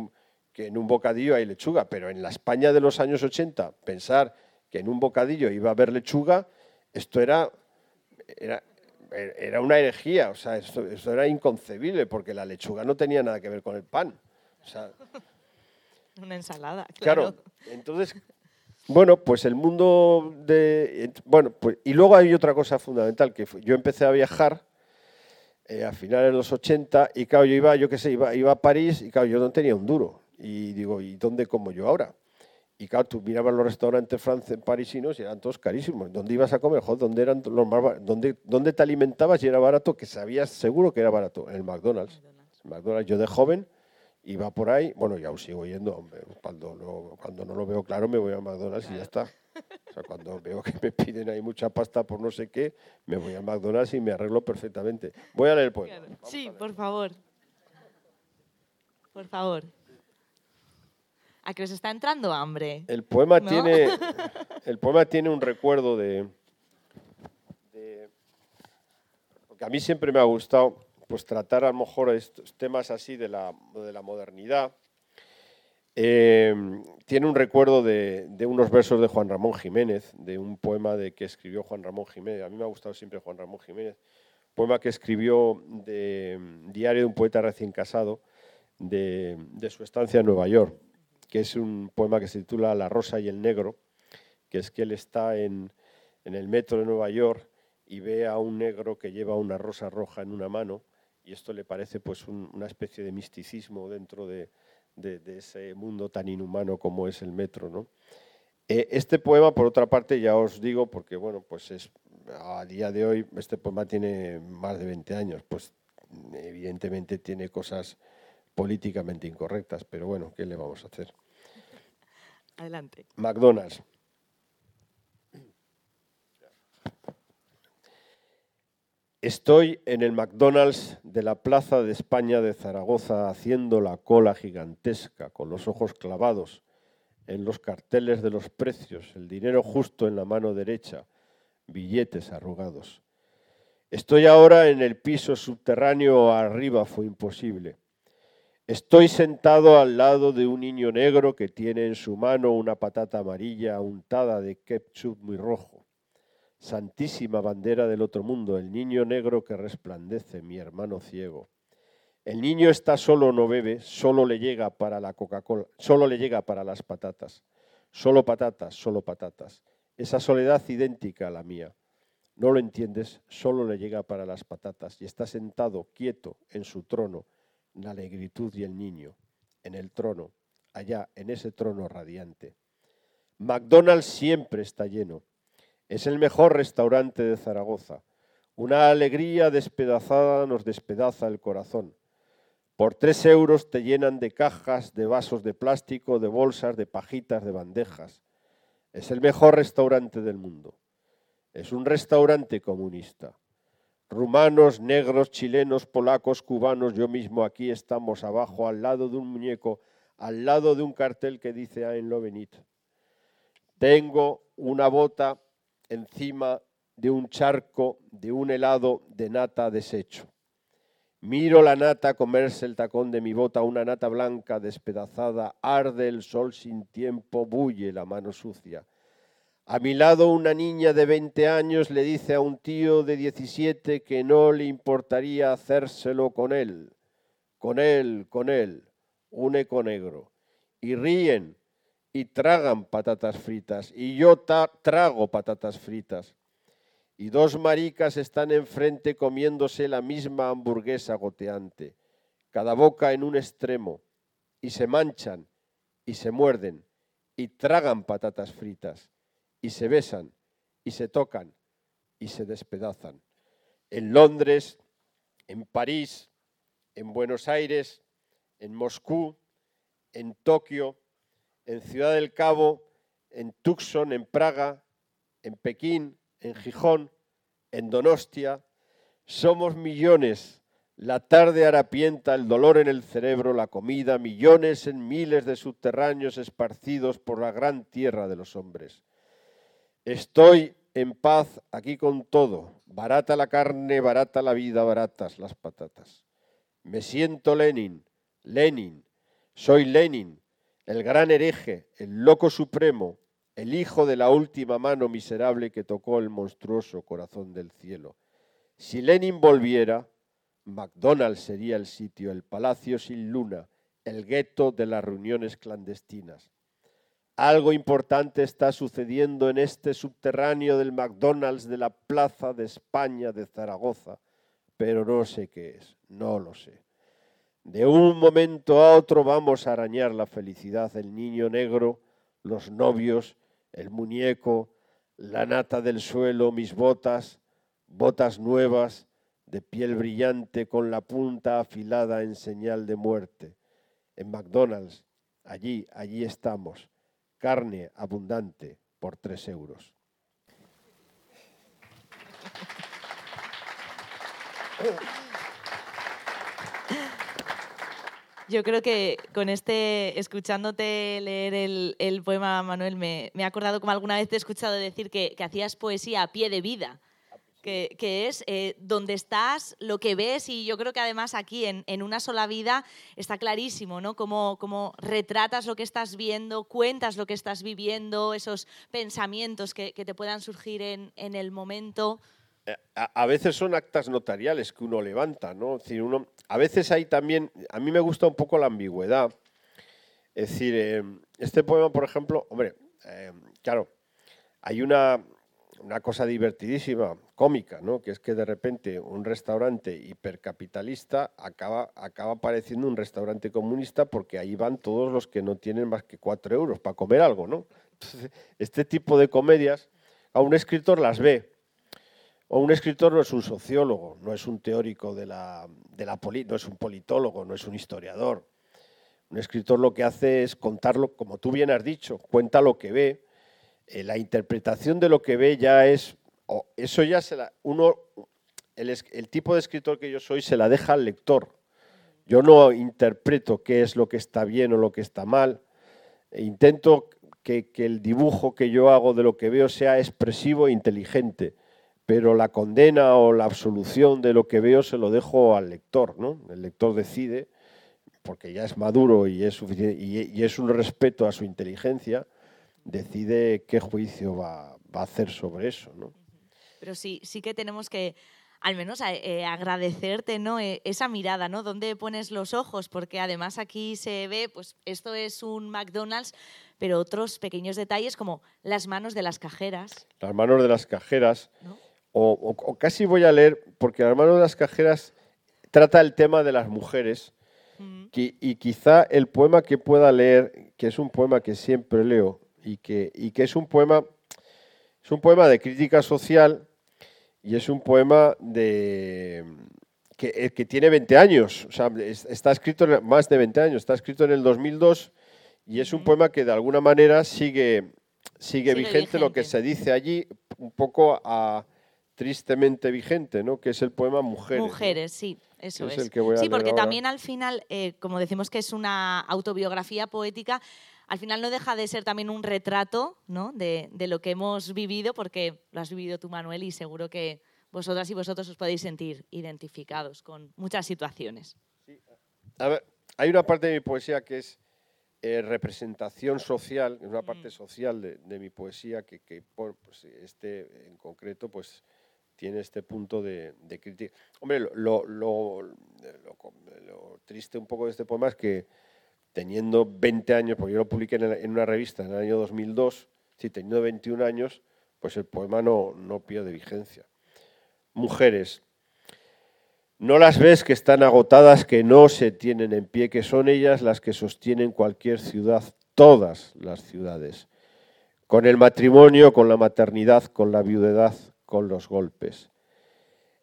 que en un bocadillo hay lechuga, pero en la España de los años 80, pensar que en un bocadillo iba a haber lechuga, esto era, era, era una herejía, o sea, esto, era inconcebible, porque la lechuga no tenía nada que ver con el pan. una ensalada, claro. claro. entonces, bueno, pues el mundo de... Bueno, pues, y luego hay otra cosa fundamental, que yo empecé a viajar eh, a finales de los 80 y claro, yo iba, yo qué sé, iba, iba a París y claro, yo no tenía un duro. Y digo, ¿y dónde como yo ahora? Y claro, tú mirabas los restaurantes franceses parisinos y eran todos carísimos. ¿Dónde ibas a comer? Joder, ¿dónde, eran los más ¿Dónde, ¿Dónde te alimentabas y era barato? Que sabías seguro que era barato. En el McDonald's. El McDonald's. Yo de joven iba por ahí, bueno, ya os sigo yendo, hombre, cuando, no, cuando no lo veo claro me voy a McDonald's y ya está. O sea, cuando veo que me piden ahí mucha pasta por no sé qué, me voy a McDonald's y me arreglo perfectamente. Voy a leer el poema. Sí, por favor. Por favor. ¿A que os está entrando hambre? El poema, tiene, el poema tiene un recuerdo de, Porque a mí siempre me ha gustado pues, tratar a lo mejor estos temas así de la, de la modernidad. Eh, tiene un recuerdo de, de, unos versos de Juan Ramón Jiménez, de un poema de, que escribió Juan Ramón Jiménez. A mí me ha gustado siempre Juan Ramón Jiménez. Poema que escribió de Diario de un poeta recién casado de, de su estancia en Nueva York que es un poema que se titula La rosa y el negro, que es que él está en, el metro de Nueva York y ve a un negro que lleva una rosa roja en una mano y esto le parece pues una especie de misticismo dentro de, ese mundo tan inhumano como es el metro. ¿no? Eh, este poema, por otra parte, ya os digo, porque bueno, pues es, a día de hoy este poema tiene más de 20 años, pues evidentemente tiene cosas políticamente incorrectas, pero bueno, ¿qué le vamos a hacer? Adelante. McDonald's. Estoy en el McDonald's de la Plaza de España de Zaragoza haciendo la cola gigantesca, con los ojos clavados en los carteles de los precios, el dinero justo en la mano derecha, billetes arrugados. Estoy ahora en el piso subterráneo arriba, fue imposible. Estoy sentado al lado de un niño negro que tiene en su mano una patata amarilla untada de ketchup muy rojo. Santísima bandera del otro mundo, el niño negro que resplandece, mi hermano ciego. El niño está solo, no bebe, solo le llega para la Coca-Cola, solo le llega para las patatas. Solo patatas, solo patatas. Esa soledad idéntica a la mía. No lo entiendes, solo le llega para las patatas y está sentado quieto en su trono la alegritud y el niño, en el trono, allá, en ese trono radiante. McDonald's siempre está lleno. Es el mejor restaurante de Zaragoza. Una alegría despedazada nos despedaza el corazón. Por tres euros te llenan de cajas, de vasos de plástico, de bolsas, de pajitas, de bandejas. Es el mejor restaurante del mundo. Es un restaurante comunista rumanos, negros, chilenos, polacos, cubanos, yo mismo aquí estamos abajo, al lado de un muñeco, al lado de un cartel que dice Ain lo Tengo una bota encima de un charco de un helado de nata deshecho. Miro la nata comerse el tacón de mi bota, una nata blanca despedazada, arde el sol sin tiempo, bulle la mano sucia. A mi lado una niña de 20 años le dice a un tío de 17 que no le importaría hacérselo con él, con él, con él, un eco negro. Y ríen y tragan patatas fritas. Y yo trago patatas fritas. Y dos maricas están enfrente comiéndose la misma hamburguesa goteante, cada boca en un extremo, y se manchan y se muerden y tragan patatas fritas y se besan y se tocan y se despedazan. En Londres, en París, en Buenos Aires, en Moscú, en Tokio, en Ciudad del Cabo, en Tucson, en Praga, en Pekín, en Gijón, en Donostia. Somos millones. La tarde harapienta, el dolor en el cerebro, la comida, millones en miles de subterráneos esparcidos por la gran tierra de los hombres. Estoy en paz aquí con todo. Barata la carne, barata la vida, baratas las patatas. Me siento Lenin, Lenin, soy Lenin, el gran hereje, el loco supremo, el hijo de la última mano miserable que tocó el monstruoso corazón del cielo. Si Lenin volviera, McDonald's sería el sitio, el palacio sin luna, el gueto de las reuniones clandestinas. Algo importante está sucediendo en este subterráneo del McDonald's de la Plaza de España de Zaragoza, pero no sé qué es, no lo sé. De un momento a otro vamos a arañar la felicidad, el niño negro, los novios, el muñeco, la nata del suelo, mis botas, botas nuevas, de piel brillante con la punta afilada en señal de muerte. En McDonald's, allí, allí estamos, carne abundante por tres euros. Yo creo que con este, escuchándote leer el, poema, Manuel, me, me, he acordado como alguna vez te he escuchado decir que, que hacías poesía a pie de vida que, es eh, donde estás, lo que ves, y yo creo que además aquí en, una sola vida está clarísimo, ¿no? Cómo, cómo, retratas lo que estás viendo, cuentas lo que estás viviendo, esos pensamientos que, te puedan surgir en, el momento. Eh, a, veces son actas notariales que uno levanta, ¿no? uno, a veces hay también, a mí me gusta un poco la ambigüedad. Es decir, eh, este poema, por ejemplo, hombre, claro, hay una, una cosa divertidísima, cómica, ¿no? que es que de repente un restaurante hipercapitalista acaba, acaba pareciendo un restaurante comunista porque ahí van todos los que no tienen más que cuatro euros para comer algo. ¿no? este tipo de comedias a un escritor las ve. O un escritor no es un sociólogo, no es un teórico de la, de la no es un politólogo, no es un historiador. Un escritor lo que hace es contarlo, como tú bien has dicho, cuenta lo que ve, eh, la interpretación de lo que ve ya es, eso ya se la, uno, el, tipo de escritor que yo soy se la deja al lector. Yo no interpreto qué es lo que está bien o lo que está mal. E intento que, el dibujo que yo hago de lo que veo sea expresivo e inteligente, pero la condena o la absolución de lo que veo se lo dejo al lector. ¿no? El lector decide, porque ya es maduro y es, y es un respeto a su inteligencia, decide qué juicio va, a hacer sobre eso. ¿no? Pero sí, sí que tenemos que al menos eh, agradecerte ¿no? E, esa mirada, ¿no? ¿Dónde pones los ojos? Porque además aquí se ve, pues esto es un McDonald's, pero otros pequeños detalles como las manos de las cajeras. Las manos de las cajeras. O, casi voy a leer, porque las manos de las cajeras trata el tema de las mujeres. y quizá el poema que pueda leer, que es un poema que siempre leo, y que, y que es un poema, es un poema de crítica social y es un poema de, que, eh, que tiene 20 años, o sea, está escrito más de 20 años, está escrito en el 2002 y es un poema que de alguna manera sigue, sigue, vigente, lo que se dice allí, un poco a, tristemente vigente, ¿no? que es el poema Mujeres. Mujeres, sí, eso es. sí, porque también al final, eh, como decimos que es una autobiografía poética, al final no deja de ser también un retrato ¿no? de, lo que hemos vivido, porque lo has vivido tú, Manuel, y seguro que vosotras y vosotros os podéis sentir identificados con muchas situaciones. A ver, hay una parte de mi poesía que es eh, representación social, una parte mm. social de, mi poesía que, pues, este en concreto pues tiene este punto de, crítica. Hombre, lo, lo, triste un poco de este poema es que teniendo 20 años, porque yo lo publiqué en, una revista en el año 2002, si teniendo 21 años, pues el poema no, no pierde vigencia. Mujeres, no las ves que están agotadas, que no se tienen en pie, que son ellas las que sostienen cualquier ciudad, todas las ciudades, con el matrimonio, con la maternidad, con la viudedad, con los golpes.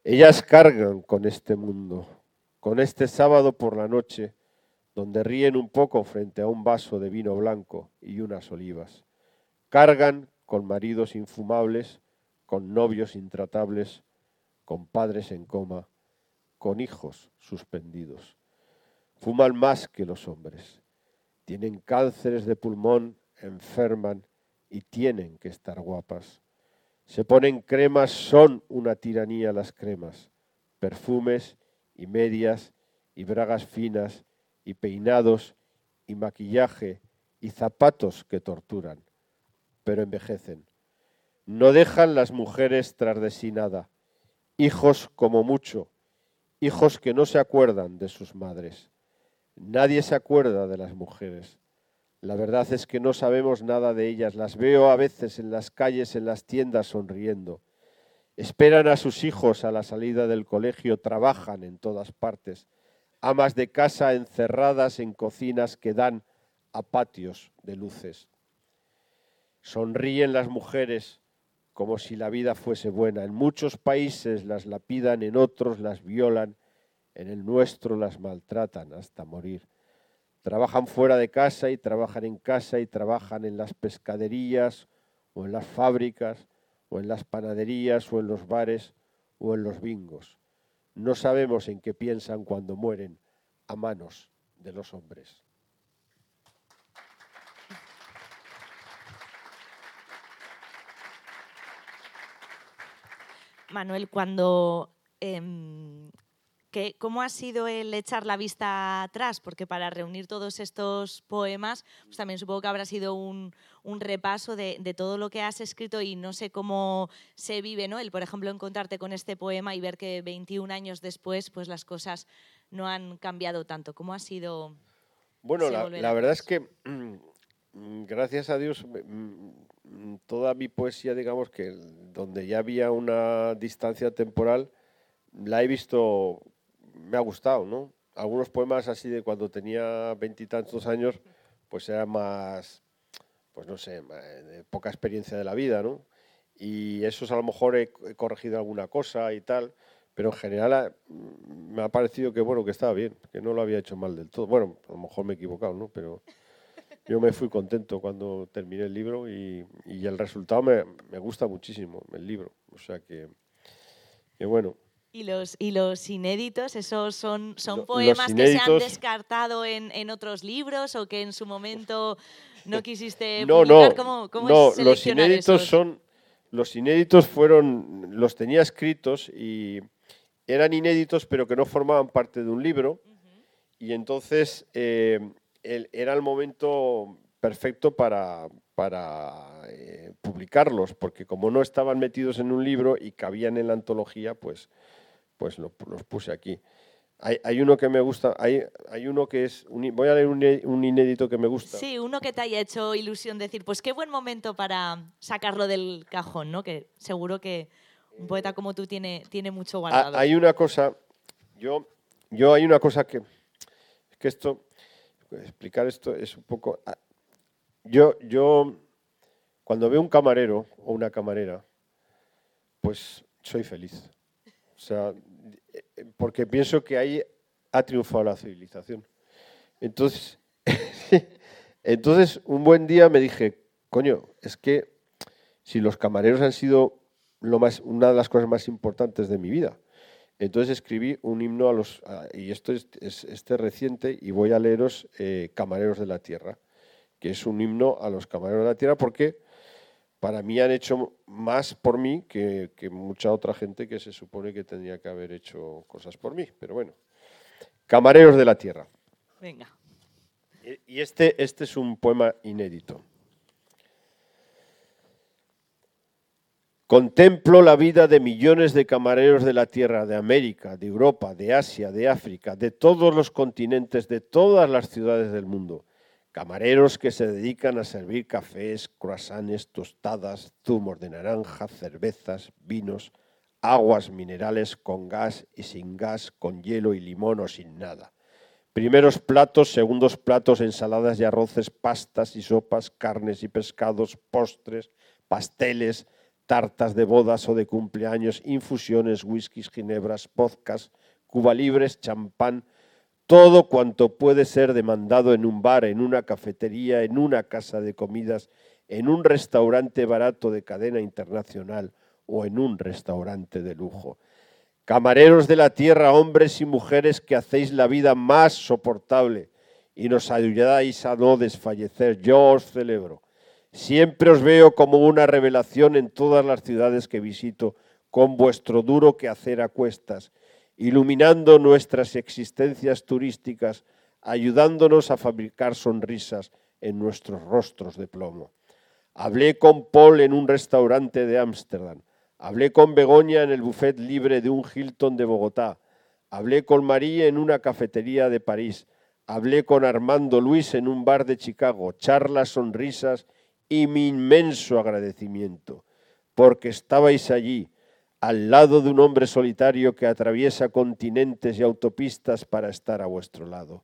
Ellas cargan con este mundo, con este sábado por la noche, donde ríen un poco frente a un vaso de vino blanco y unas olivas. Cargan con maridos infumables, con novios intratables, con padres en coma, con hijos suspendidos. Fuman más que los hombres. Tienen cánceres de pulmón, enferman y tienen que estar guapas. Se ponen cremas, son una tiranía las cremas. Perfumes y medias y bragas finas y peinados y maquillaje y zapatos que torturan, pero envejecen. No dejan las mujeres tras de sí nada, hijos como mucho, hijos que no se acuerdan de sus madres. Nadie se acuerda de las mujeres. La verdad es que no sabemos nada de ellas. Las veo a veces en las calles, en las tiendas, sonriendo. Esperan a sus hijos a la salida del colegio, trabajan en todas partes. Amas de casa encerradas en cocinas que dan a patios de luces. Sonríen las mujeres como si la vida fuese buena. En muchos países las lapidan, en otros las violan, en el nuestro las maltratan hasta morir. Trabajan fuera de casa y trabajan en casa y trabajan en las pescaderías o en las fábricas o en las panaderías o en los bares o en los bingos. No sabemos en qué piensan cuando mueren a manos de los hombres. Manuel, cuando ¿cómo ha sido el echar la vista atrás? Porque para reunir todos estos poemas, pues también supongo que habrá sido un, repaso de, todo lo que has escrito y no sé cómo se vive, ¿no? El, por ejemplo, encontrarte con este poema y ver que 21 años después, pues las cosas no han cambiado tanto. ¿Cómo ha sido? Bueno, la, verdad es que, mm, gracias a Dios, mm, toda mi poesía, digamos que donde ya había una distancia temporal, la he visto me ha gustado, ¿no? Algunos poemas así de cuando tenía veintitantos años, pues era más, pues no sé, poca experiencia de la vida, ¿no? Y esos a lo mejor he, corregido alguna cosa y tal, pero en general ah, me ha parecido que, bueno, que estaba bien, que no lo había hecho mal del todo. Bueno, a lo mejor me he equivocado, ¿no? Pero yo me fui contento cuando terminé el libro y, el resultado me, me, gusta muchísimo, el libro. O sea que, que bueno. Y los, y los inéditos, ¿esos son, son poemas que se han descartado en, en, otros libros o que en su momento no quisiste no, publicar? No, ¿Cómo, no, los inéditos son... Los inéditos fueron... Los tenía escritos y eran inéditos pero que no formaban parte de un libro. Y entonces eh, era el momento perfecto para, para eh, publicarlos, porque como no estaban metidos en un libro y cabían en la antología, pues pues los puse aquí. Hay, uno que me gusta, hay, hay uno que es, voy a leer un, inédito que me gusta. Sí, uno que te haya hecho ilusión decir, pues qué buen momento para sacarlo del cajón, ¿no? Que seguro que un poeta como tú tiene, tiene mucho guardado. Hay una cosa, yo, yo hay una cosa que, que esto, explicar esto es un poco, ah, yo, yo cuando veo un camarero o una camarera, pues soy feliz. O sea, porque pienso que ahí ha triunfado la civilización. Entonces, entonces, un buen día me dije, coño, es que si los camareros han sido lo más, una de las cosas más importantes de mi vida. Entonces escribí un himno a los, y esto es, este reciente, y voy a leeros eh, Camareros de la Tierra, que es un himno a los camareros de la Tierra porque para mí han hecho más por mí que, mucha otra gente que se supone que tendría que haber hecho cosas por mí. Pero bueno, Camareros de la Tierra. Venga. Y este, este es un poema inédito. Contemplo la vida de millones de camareros de la Tierra, de América, de Europa, de Asia, de África, de todos los continentes, de todas las ciudades del mundo Camareros que se dedican a servir cafés, croissants, tostadas, zumos de naranja, cervezas, vinos, aguas minerales con gas y sin gas, con hielo y limón o sin nada. Primeros platos, segundos platos, ensaladas y arroces, pastas y sopas, carnes y pescados, postres, pasteles, tartas de bodas o de cumpleaños, infusiones, whiskies, ginebras, vodkas, cuba libres, champán, todo cuanto puede ser demandado en un bar, en una cafetería, en una casa de comidas, en un restaurante barato de cadena internacional o en un restaurante de lujo. Camareros de la tierra, hombres y mujeres que hacéis la vida más soportable y nos ayudáis a no desfallecer, yo os celebro. Siempre os veo como una revelación en todas las ciudades que visito, con vuestro duro quehacer a cuestas, iluminando nuestras existencias turísticas, ayudándonos a fabricar sonrisas en nuestros rostros de plomo. Hablé con Paul en un restaurante de Ámsterdam. Hablé con Begoña en el buffet libre de un Hilton de Bogotá. Hablé con María en una cafetería de París. Hablé con Armando Luis en un bar de Chicago. Charlas, sonrisas y mi inmenso agradecimiento, porque estabais allí, al lado de un hombre solitario que atraviesa continentes y autopistas para estar a vuestro lado.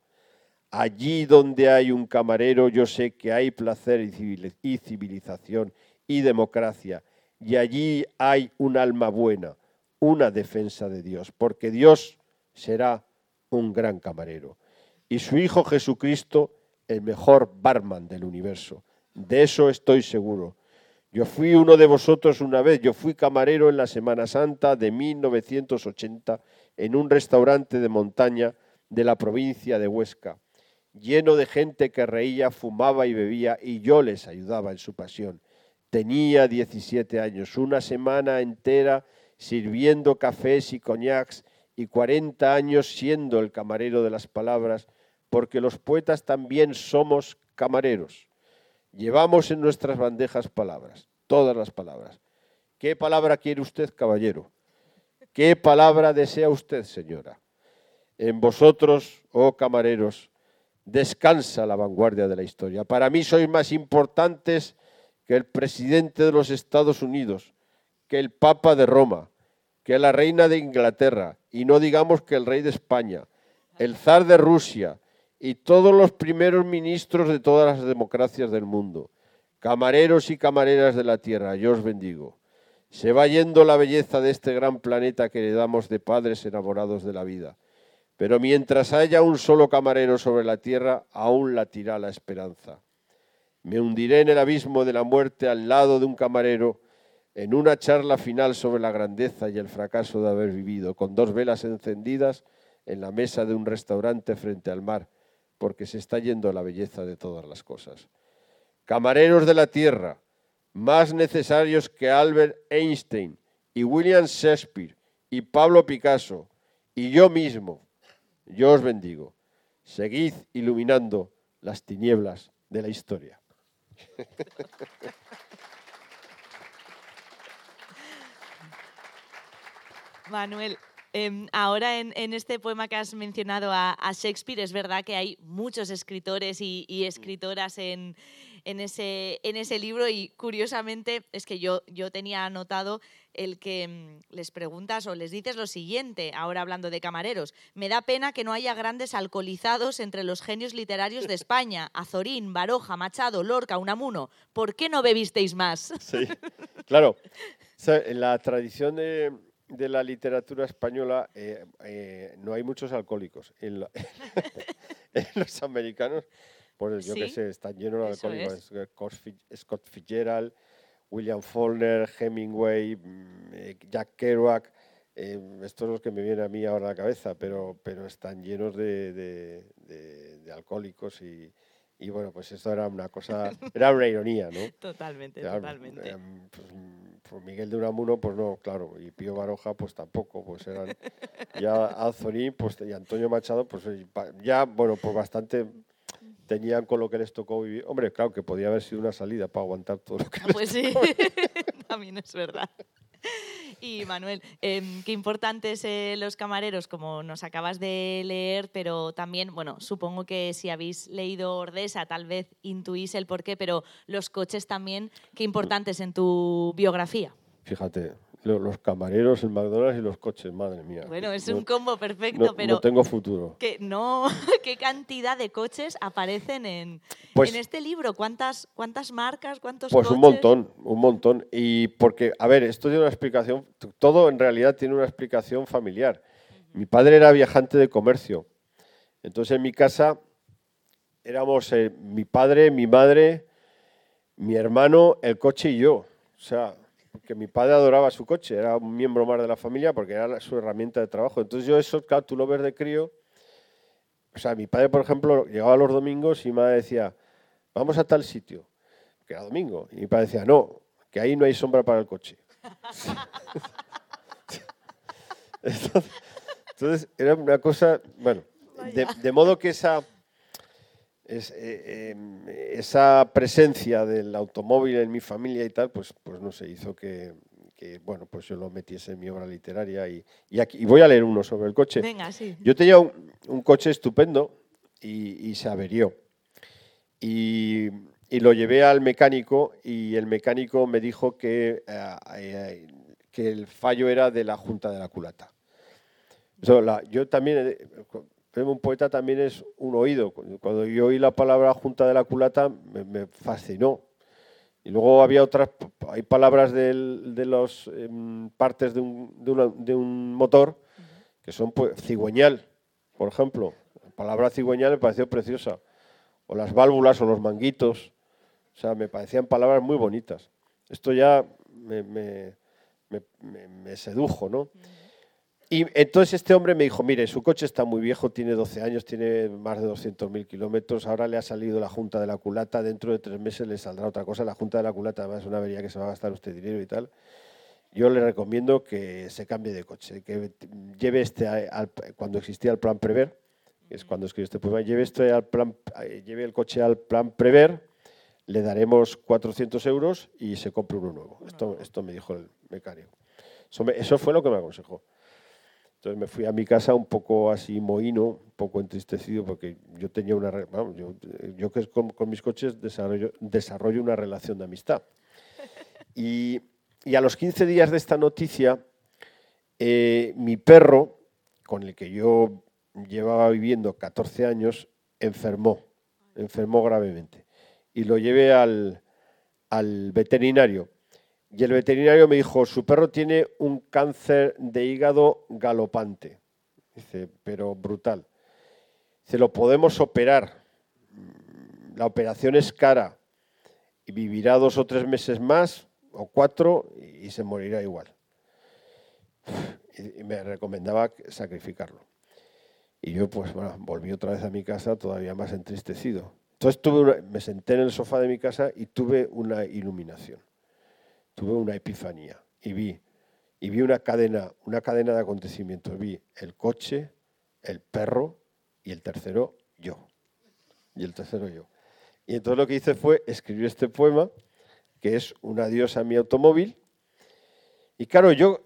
Allí donde hay un camarero yo sé que hay placer y civilización y democracia, y allí hay un alma buena, una defensa de Dios, porque Dios será un gran camarero. Y su Hijo Jesucristo, el mejor barman del universo. De eso estoy seguro. Yo fui uno de vosotros una vez, yo fui camarero en la Semana Santa de 1980 en un restaurante de montaña de la provincia de Huesca, lleno de gente que reía, fumaba y bebía y yo les ayudaba en su pasión. Tenía 17 años, una semana entera sirviendo cafés y coñacs y 40 años siendo el camarero de las palabras, porque los poetas también somos camareros. Llevamos en nuestras bandejas palabras, todas las palabras. ¿Qué palabra quiere usted, caballero? ¿Qué palabra desea usted, señora? En vosotros, oh camareros, descansa la vanguardia de la historia. Para mí sois más importantes que el presidente de los Estados Unidos, que el Papa de Roma, que la reina de Inglaterra, y no digamos que el rey de España, el zar de Rusia, y todos los primeros ministros de todas las democracias del mundo, camareros y camareras de la tierra, yo os bendigo. Se va yendo la belleza de este gran planeta que le damos de padres enamorados de la vida. Pero mientras haya un solo camarero sobre la tierra, aún latirá la esperanza. Me hundiré en el abismo de la muerte al lado de un camarero en una charla final sobre la grandeza y el fracaso de haber vivido, con dos velas encendidas en la mesa de un restaurante frente al mar, porque se está yendo la belleza de todas las cosas. Camareros de la tierra, más necesarios que Albert Einstein y William Shakespeare y Pablo Picasso y yo mismo, yo os bendigo. Seguid iluminando las tinieblas de la historia. Manuel, Em, ahora en, este poema que has mencionado a, Shakespeare, es verdad que hay muchos escritores y, Mm. escritoras en, ese, en ese libro y curiosamente es que yo, yo tenía anotado el que mm, les preguntas o les dices lo siguiente, ahora hablando de camareros, me da pena que no haya grandes alcoholizados entre los genios literarios de España, Azorín, Baroja, Machado, Lorca, Unamuno, ¿por qué no bebisteis más? Sí, claro. en la tradición de, de la literatura española eh, eh, no hay muchos alcohólicos. En, los americanos, pues yo qué sé, están llenos de alcohólicos. Scott Fitzgerald, William Faulkner, Hemingway, mm, eh, Jack Kerouac. estos son los que me vienen a mí ahora a la cabeza, pero, pero están llenos de, de alcohólicos y, y bueno, pues eso era una cosa, era una ironía, ¿no? Totalmente, totalmente. Em, pues, pues, Miguel de Unamuno, pues no, claro, y Pío Baroja, pues tampoco, pues eran ya Anthony pues, y Antonio Machado, pues ya, bueno, pues bastante tenían con lo que les tocó vivir. Hombre, claro que podía haber sido una salida para aguantar todo lo que ah, Pues sí, también es verdad. Y Manuel, em, qué importantes eh, los camareros, como nos acabas de leer, pero también, bueno, supongo que si habéis leído Ordesa, tal vez intuís el porqué, pero los coches también, qué importantes en tu biografía. Fíjate, los camareros, el McDonald's y los coches, madre mía. Bueno, es un combo perfecto, pero... No tengo futuro. Que no, ¿Qué cantidad de coches aparecen en, pues en este libro? ¿Cuántas, ¿Cuántas marcas, cuántos Pues un montón, un montón. Y porque, a ver, esto tiene una explicación, todo en realidad tiene una explicación familiar. Mi padre era viajante de comercio. Entonces en mi casa éramos eh, mi padre, mi madre, mi hermano, el coche y yo. O sea, que mi padre adoraba su coche, era un miembro más de la familia porque era su herramienta de trabajo. Entonces yo eso, claro, tú lo ves de crío. O sea, mi padre, por ejemplo, llegaba los domingos y mi madre decía, vamos a tal sitio. que era domingo. Y mi padre decía, no, que ahí no hay sombra para el coche. Entonces, era una cosa, bueno, de, modo que esa, eh, em, esa presencia del automóvil en mi familia y tal, pues, pues no se hizo que, bueno, pues yo lo metiese en mi obra literaria y, aquí, voy a leer uno sobre el coche. Venga, sí. Yo tenía un, coche estupendo y, se averió. Y, lo llevé al mecánico y el mecánico me dijo que, eh, eh, que el fallo era de la junta de la culata yo también, un poeta también es un oído. Cuando yo oí la palabra junta de la culata me, fascinó. Y luego había otras, hay palabras de las em, partes de un, motor que son pues, cigüeñal, por ejemplo. La palabra cigüeñal me pareció preciosa. O las válvulas o los manguitos. O sea, me parecían palabras muy bonitas. Esto ya me sedujo, ¿no? Y entonces este hombre me dijo, mire, su coche está muy viejo, tiene 12 años, tiene más de 200.000 kilómetros, ahora le ha salido la junta de la culata, dentro de tres meses le saldrá otra cosa, la junta de la culata además es una avería que se va a gastar usted dinero y tal. Yo le recomiendo que se cambie de coche, que lleve este, cuando existía el plan Prever, que es cuando escribió este poema, lleve, este al plan, lleve el coche al plan Prever, le daremos 400 euros y se compre uno nuevo. Esto, esto me dijo el mecánico. eso fue lo que me aconsejó. Entonces me fui a mi casa un poco así mohino, un poco entristecido, porque yo tenía una. yo, que con, con, mis coches desarrollo, desarrollo, una relación de amistad. Y, y, a los 15 días de esta noticia, eh, mi perro, con el que yo llevaba viviendo 14 años, enfermó, enfermó gravemente. Y lo llevé al, al veterinario. Y el veterinario me dijo, su perro tiene un cáncer de hígado galopante. Dice, pero brutal. Dice, lo podemos operar. La operación es cara y vivirá dos o tres meses más o cuatro y se morirá igual. Y me recomendaba sacrificarlo. Y yo pues bueno, volví otra vez a mi casa todavía más entristecido. Entonces tuve me senté en el sofá de mi casa y tuve una iluminación tuve una epifanía y vi, y vi una cadena, una cadena de acontecimientos. Vi el coche, el perro y el tercero yo. Y el tercero yo. Y entonces lo que hice fue escribir este poema, que es un adiós a mi automóvil. Y claro, yo,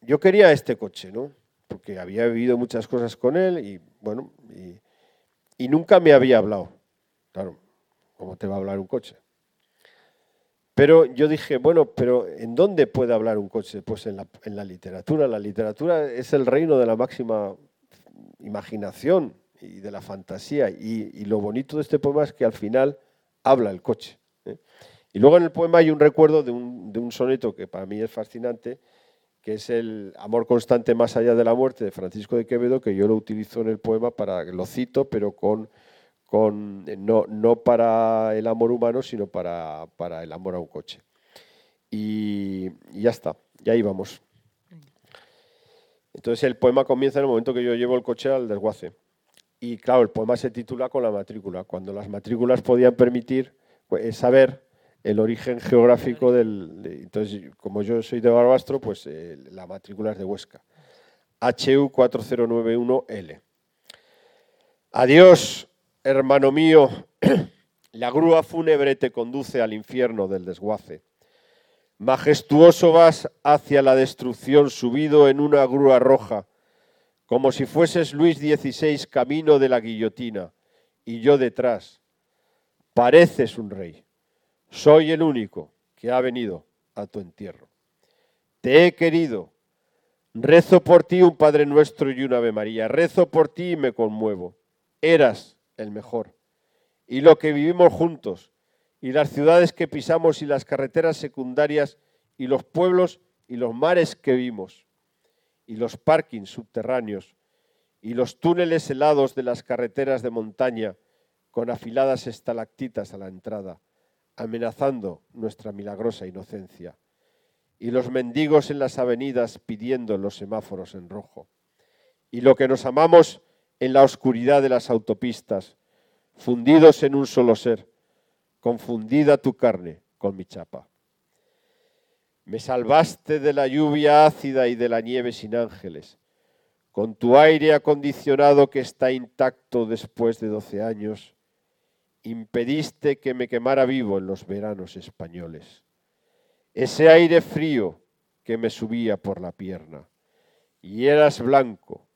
yo quería este coche, ¿no? Porque había vivido muchas cosas con él y, bueno, y, y nunca me había hablado. Claro, ¿cómo te va a hablar un coche? Pero yo dije, bueno, pero ¿en dónde puede hablar un coche? Pues en la, literatura. La literatura es el reino de la máxima imaginación y de la fantasía. Y, lo bonito de este poema es que al final habla el coche. ¿eh? Y luego en el poema hay un recuerdo de un, de un, soneto que para mí es fascinante, que es el Amor constante más allá de la muerte de Francisco de Quevedo, que yo lo utilizo en el poema para, lo cito, pero con con, eh, no, no, para el amor humano, sino para, para el amor a un coche. Y, ya está, ya íbamos. Entonces el poema comienza en el momento que yo llevo el coche al desguace. Y claro, el poema se titula con la matrícula, cuando las matrículas podían permitir pues, saber el origen geográfico del... entonces, como yo soy de Barbastro, pues eh, la matrícula es de Huesca. HU 4091L. Adiós, Hermano mío, la grúa fúnebre te conduce al infierno del desguace. Majestuoso vas hacia la destrucción subido en una grúa roja, como si fueses Luis XVI camino de la guillotina, y yo detrás. Pareces un rey. Soy el único que ha venido a tu entierro. Te he querido. Rezo por ti un Padre Nuestro y un Ave María. Rezo por ti y me conmuevo. Eras el mejor. Y lo que vivimos juntos, y las ciudades que pisamos, y las carreteras secundarias, y los pueblos y los mares que vimos, y los parkings subterráneos, y los túneles helados de las carreteras de montaña, con afiladas estalactitas a la entrada, amenazando nuestra milagrosa inocencia, y los mendigos en las avenidas pidiendo los semáforos en rojo, y lo que nos amamos en la oscuridad de las autopistas, fundidos en un solo ser, confundida tu carne con mi chapa. Me salvaste de la lluvia ácida y de la nieve sin ángeles. Con tu aire acondicionado que está intacto después de doce años, impediste que me quemara vivo en los veranos españoles. Ese aire frío que me subía por la pierna. Y eras blanco,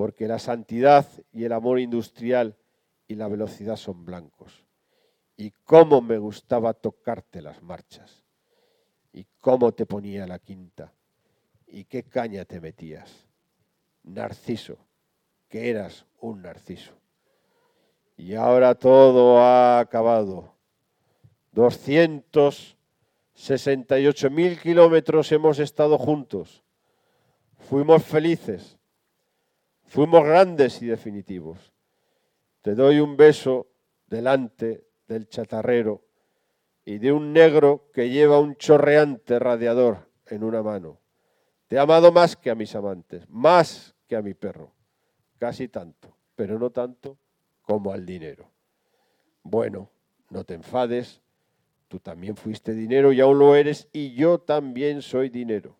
porque la santidad y el amor industrial y la velocidad son blancos. Y cómo me gustaba tocarte las marchas. Y cómo te ponía la quinta. Y qué caña te metías. Narciso, que eras un narciso. Y ahora todo ha acabado. 268 mil kilómetros hemos estado juntos. Fuimos felices. Fuimos grandes y definitivos. Te doy un beso delante del chatarrero y de un negro que lleva un chorreante radiador en una mano. Te he amado más que a mis amantes, más que a mi perro, casi tanto, pero no tanto como al dinero. Bueno, no te enfades, tú también fuiste dinero y aún lo eres, y yo también soy dinero.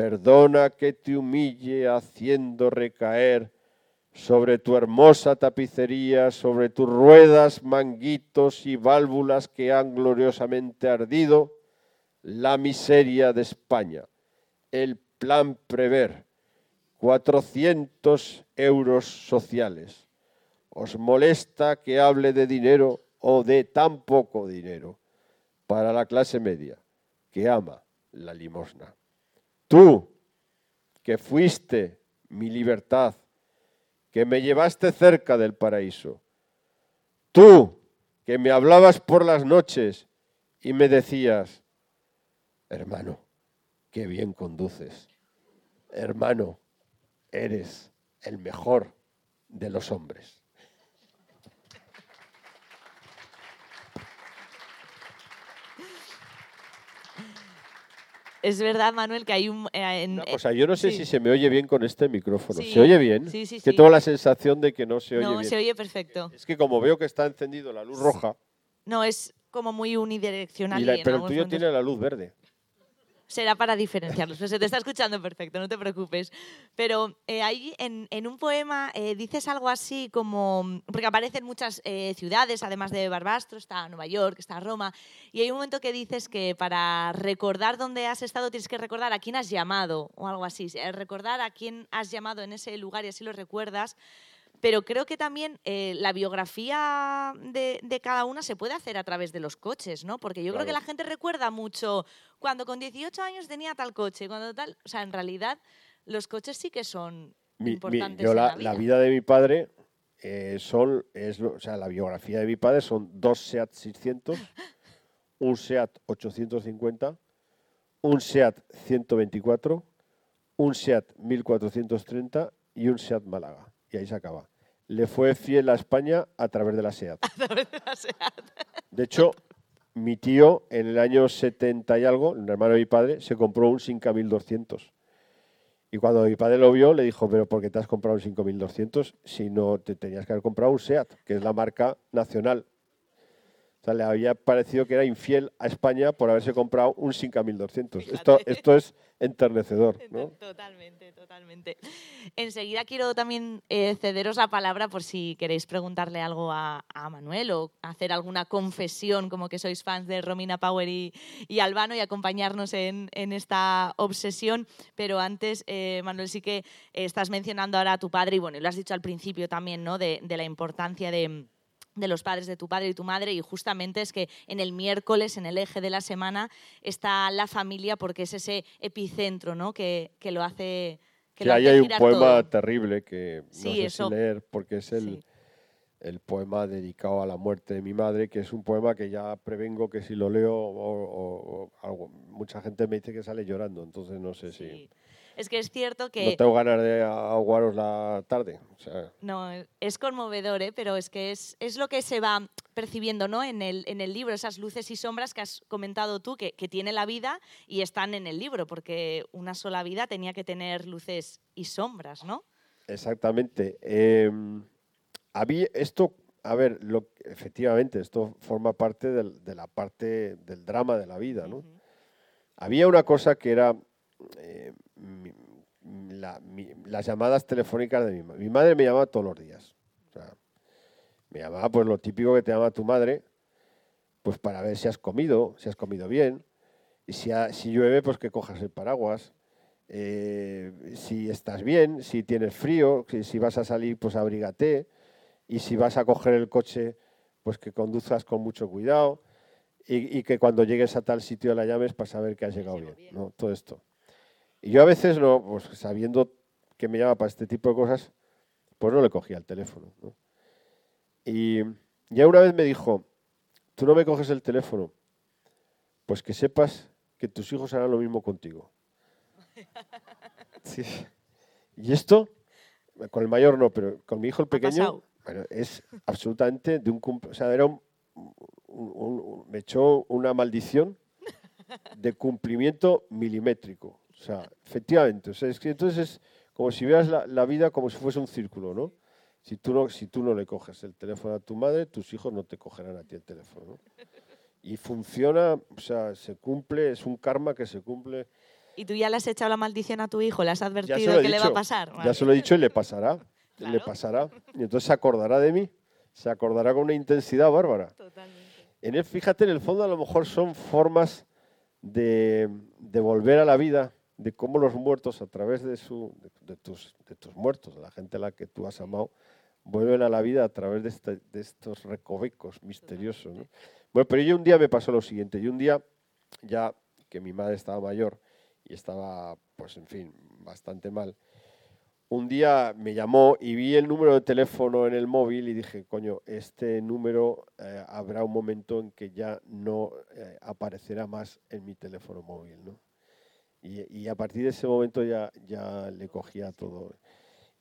Perdona que te humille haciendo recaer sobre tu hermosa tapicería, sobre tus ruedas, manguitos y válvulas que han gloriosamente ardido, la miseria de España el plan Prever, 400 euros sociales. ¿Os molesta que hable de dinero o de tan poco dinero para la clase media que ama la limosna? Tú, que fuiste mi libertad, que me llevaste cerca del paraíso. Tú, que me hablabas por las noches y me decías, hermano, qué bien conduces. Hermano, eres el mejor de los hombres. Es verdad, Manuel, que hay un... Eh, o sea, yo no sé si se me oye bien con este micrófono. ¿Se oye bien? Sí, sí, Que tengo la sensación de que no se oye bien. No, se oye perfecto. Es que como veo que está encendido la luz roja... No, es como muy unidireccional. pero el tuyo tiene la luz verde será para diferenciarlos. Pues se te está escuchando perfecto, no te preocupes. Pero eh, ahí en, un poema eh, dices algo así como, porque aparecen muchas eh, ciudades, además de Barbastro, está Nueva York, está Roma, y hay un momento que dices que para recordar dónde has estado tienes que recordar a quién has llamado o algo así, recordar a quién has llamado en ese lugar y así lo recuerdas pero creo que también eh, la biografía de, cada una se puede hacer a través de los coches, ¿no? Porque yo creo que la gente recuerda mucho cuando con 18 años tenía tal coche, cuando tal... O sea, en realidad los coches sí que son importantes la, la, vida. la, vida. de mi padre eh, son... Es, o sea, la biografía de mi padre son dos SEAT 600, un SEAT 850, un SEAT 124, un SEAT 1430 y un SEAT Málaga y ahí se acaba. Le fue fiel a España a través de la SEAT. A través de la SEAT. De hecho, mi tío en el año 70 y algo, el hermano de mi padre, se compró un 5200. Y cuando mi padre lo vio, le dijo, pero ¿por qué te has comprado un 5200 si no te tenías que haber comprado un SEAT, que es la marca nacional? O sea, le había parecido que era infiel a España por haberse comprado un 5200. Esto, esto es enternecedor. ¿no? Totalmente, totalmente. Enseguida quiero también eh, cederos la palabra por si queréis preguntarle algo a, Manuel o hacer alguna confesión, como que sois fans de Romina Power y, Albano y acompañarnos en, esta obsesión. Pero antes, eh, Manuel, sí que estás mencionando ahora a tu padre y bueno, y lo has dicho al principio también, ¿no? de la importancia de de los padres de tu padre y tu madre y justamente es que en el miércoles, en el eje de la semana, está la familia porque es ese epicentro ¿no? que, lo hace... Que ahí hay un poema terrible que no sé si leer porque es el, el poema dedicado a la muerte de mi madre, que es un poema que ya prevengo que si lo leo o, algo, mucha gente me dice que sale llorando, entonces no sé si es que es cierto que... No tengo ganas de aguaros la tarde. No, es conmovedor, ¿eh? pero es que es, lo que se va percibiendo ¿no? en, el, en el libro, esas luces y sombras que has comentado tú, que, tiene la vida y están en el libro, porque una sola vida tenía que tener luces y sombras, ¿no? Exactamente. Eh, esto a ver, lo, efectivamente, esto forma parte de la parte del drama de la vida, ¿no? Había una cosa que era eh, las llamadas telefónicas de mi madre. Mi madre me llamaba todos los días. me llamaba pues lo típico que te llama tu madre, pues para ver si has comido, si has comido bien, y si, si llueve, pues que cojas el paraguas. Eh, si estás bien, si tienes frío, si, vas a salir, pues abrígate. Y si vas a coger el coche, pues que conduzcas con mucho cuidado. Y, que cuando llegues a tal sitio la llames para saber que has llegado bien. ¿no? Todo esto. Y yo a veces, no, pues sabiendo que me llama para este tipo de cosas, pues no le cogía el teléfono. Y ya una vez me dijo, tú no me coges el teléfono, pues que sepas que tus hijos harán lo mismo contigo. Y esto, con el mayor no, pero con mi hijo el pequeño, bueno, es absolutamente de un... O sea, era me echó una maldición de cumplimiento milimétrico. O sea, efectivamente. O sea, es que entonces es como si veas la, vida como si fuese un círculo, ¿no? Si tú no, si tú no le coges el teléfono a tu madre, tus hijos no te cogerán a ti el teléfono. ¿no? Y funciona, o sea, se cumple, es un karma que se cumple. ¿Y tú ya le has echado la maldición a tu hijo? ¿Le has advertido que le va a pasar? Ya se lo he dicho y le pasará. Le pasará. Y entonces se acordará de mí. Se acordará con una intensidad bárbara. Totalmente. En él, fíjate, en el fondo a lo mejor son formas de, de volver a la vida, de cómo los muertos, a través de, su, de, tus, de tus muertos, la gente a la que tú has amado, vuelven a la vida a través de, este, de estos recovecos misteriosos. ¿no? Bueno, pero yo un día me pasó lo siguiente. Yo un día, ya que mi madre estaba mayor y estaba, pues en fin, bastante mal, un día me llamó y vi el número de teléfono en el móvil y dije, coño, este número eh, habrá un momento en que ya no eh, aparecerá más en mi teléfono móvil, ¿no? Y, a partir de ese momento ya, ya le cogía todo.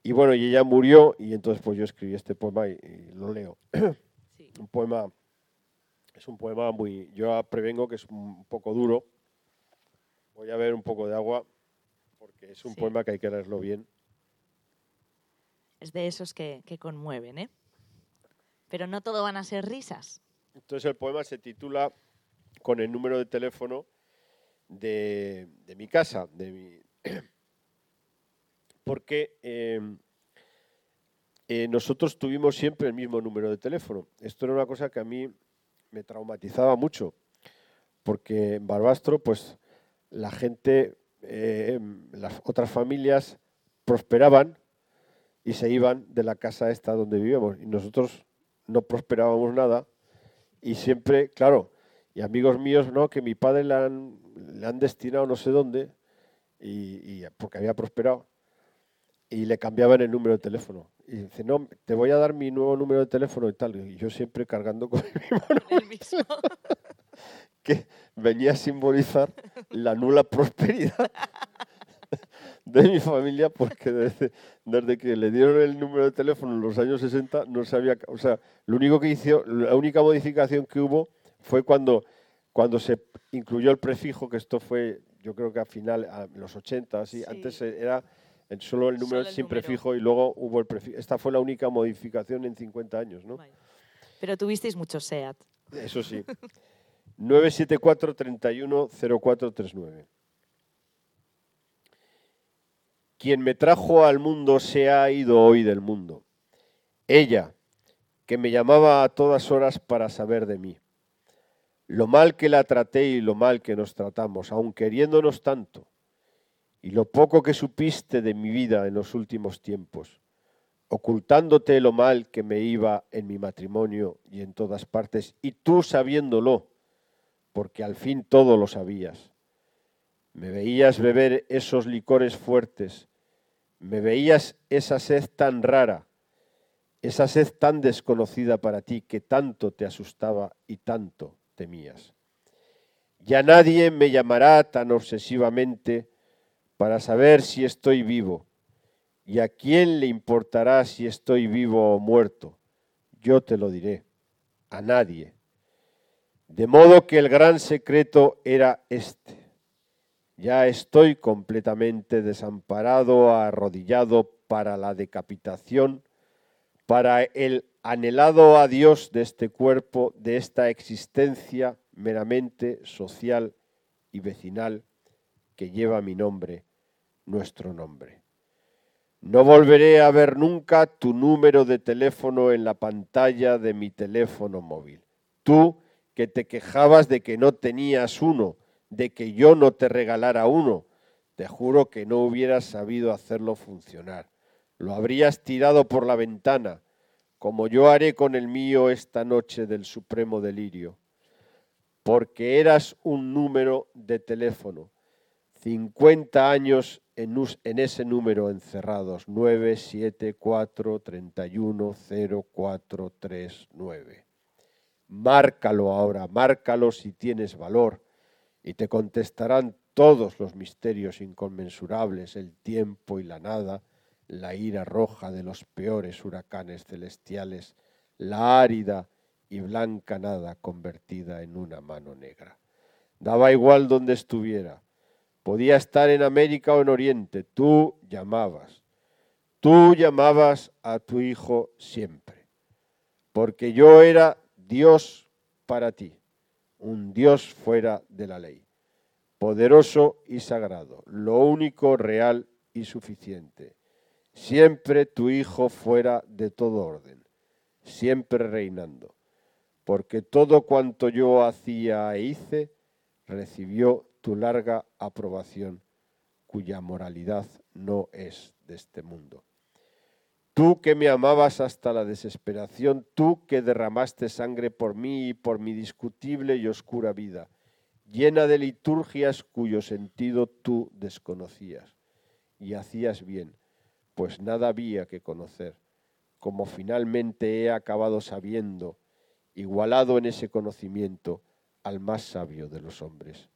Y bueno, y ella murió y entonces pues yo escribí este poema y, lo leo. un poema, es un poema muy, yo prevengo que es un poco duro. Voy a ver un poco de agua porque es un poema que hay que leerlo bien. Es de esos que, que conmueven, ¿eh? Pero no todo van a ser risas. Entonces el poema se titula con el número de teléfono de, mi casa, de mi, porque em, eh, nosotros tuvimos siempre el mismo número de teléfono. Esto era una cosa que a mí me traumatizaba mucho, porque en Barbastro, pues la gente, eh, las otras familias prosperaban y se iban de la casa esta donde vivíamos, y nosotros no prosperábamos nada, y siempre, claro, y amigos míos, ¿no? Que mi padre le han, le han destinado no sé dónde, y, porque había prosperado, y le cambiaban el número de teléfono. Y dice, no, te voy a dar mi nuevo número de teléfono y tal. Y yo siempre cargando con el mismo. que venía a simbolizar la nula prosperidad de mi familia porque desde, desde, que le dieron el número de teléfono en los años 60 no sabía, o sea, lo único que hizo, la única modificación que hubo fue cuando, cuando se incluyó el prefijo, que esto fue, yo creo que a final, a los 80, así, antes era solo el número sin prefijo y luego hubo el prefijo. Esta fue la única modificación en 50 años, ¿no? Pero tuvisteis mucho SEAT. Eso sí. 974 31 0439. Quien me trajo al mundo se ha ido hoy del mundo. Ella, que me llamaba a todas horas para saber de mí lo mal que la traté y lo mal que nos tratamos, aun queriéndonos tanto, y lo poco que supiste de mi vida en los últimos tiempos, ocultándote lo mal que me iba en mi matrimonio y en todas partes, y tú sabiéndolo, porque al fin todo lo sabías. Me veías beber esos licores fuertes, me veías esa sed tan rara, esa sed tan desconocida para ti que tanto te asustaba y tanto temías. Ya nadie me llamará tan obsesivamente para saber si estoy vivo. ¿Y a quién le importará si estoy vivo o muerto? Yo te lo diré. A nadie. De modo que el gran secreto era este. Ya estoy completamente desamparado, arrodillado para la decapitación, para el anhelado adiós de este cuerpo, de esta existencia meramente social y vecinal que lleva mi nombre, nuestro nombre. No volveré a ver nunca tu número de teléfono en la pantalla de mi teléfono móvil. Tú que te quejabas de que no tenías uno, de que yo no te regalara uno, te juro que no hubieras sabido hacerlo funcionar. Lo habrías tirado por la ventana, como yo haré con el mío esta noche del supremo delirio, porque eras un número de teléfono. 50 años en, en ese número encerrados, 974 31 0439. Márcalo ahora, márcalo si tienes valor y te contestarán todos los misterios inconmensurables, el tiempo y la nada, la ira roja de los peores huracanes celestiales, la árida y blanca nada convertida en una mano negra. Daba igual donde estuviera, podía estar en América o en Oriente, tú llamabas, tú llamabas a tu hijo siempre, porque yo era Dios para ti, un Dios fuera de la ley, poderoso y sagrado, lo único real y suficiente, siempre tu Hijo fuera de todo orden, siempre reinando, porque todo cuanto yo hacía e hice recibió tu larga aprobación, cuya moralidad no es de este mundo. Tú que me amabas hasta la desesperación, tú que derramaste sangre por mí y por mi discutible y oscura vida, llena de liturgias cuyo sentido tú desconocías. Y hacías bien, pues nada había que conocer, como finalmente he acabado sabiendo, igualado en ese conocimiento al más sabio de los hombres.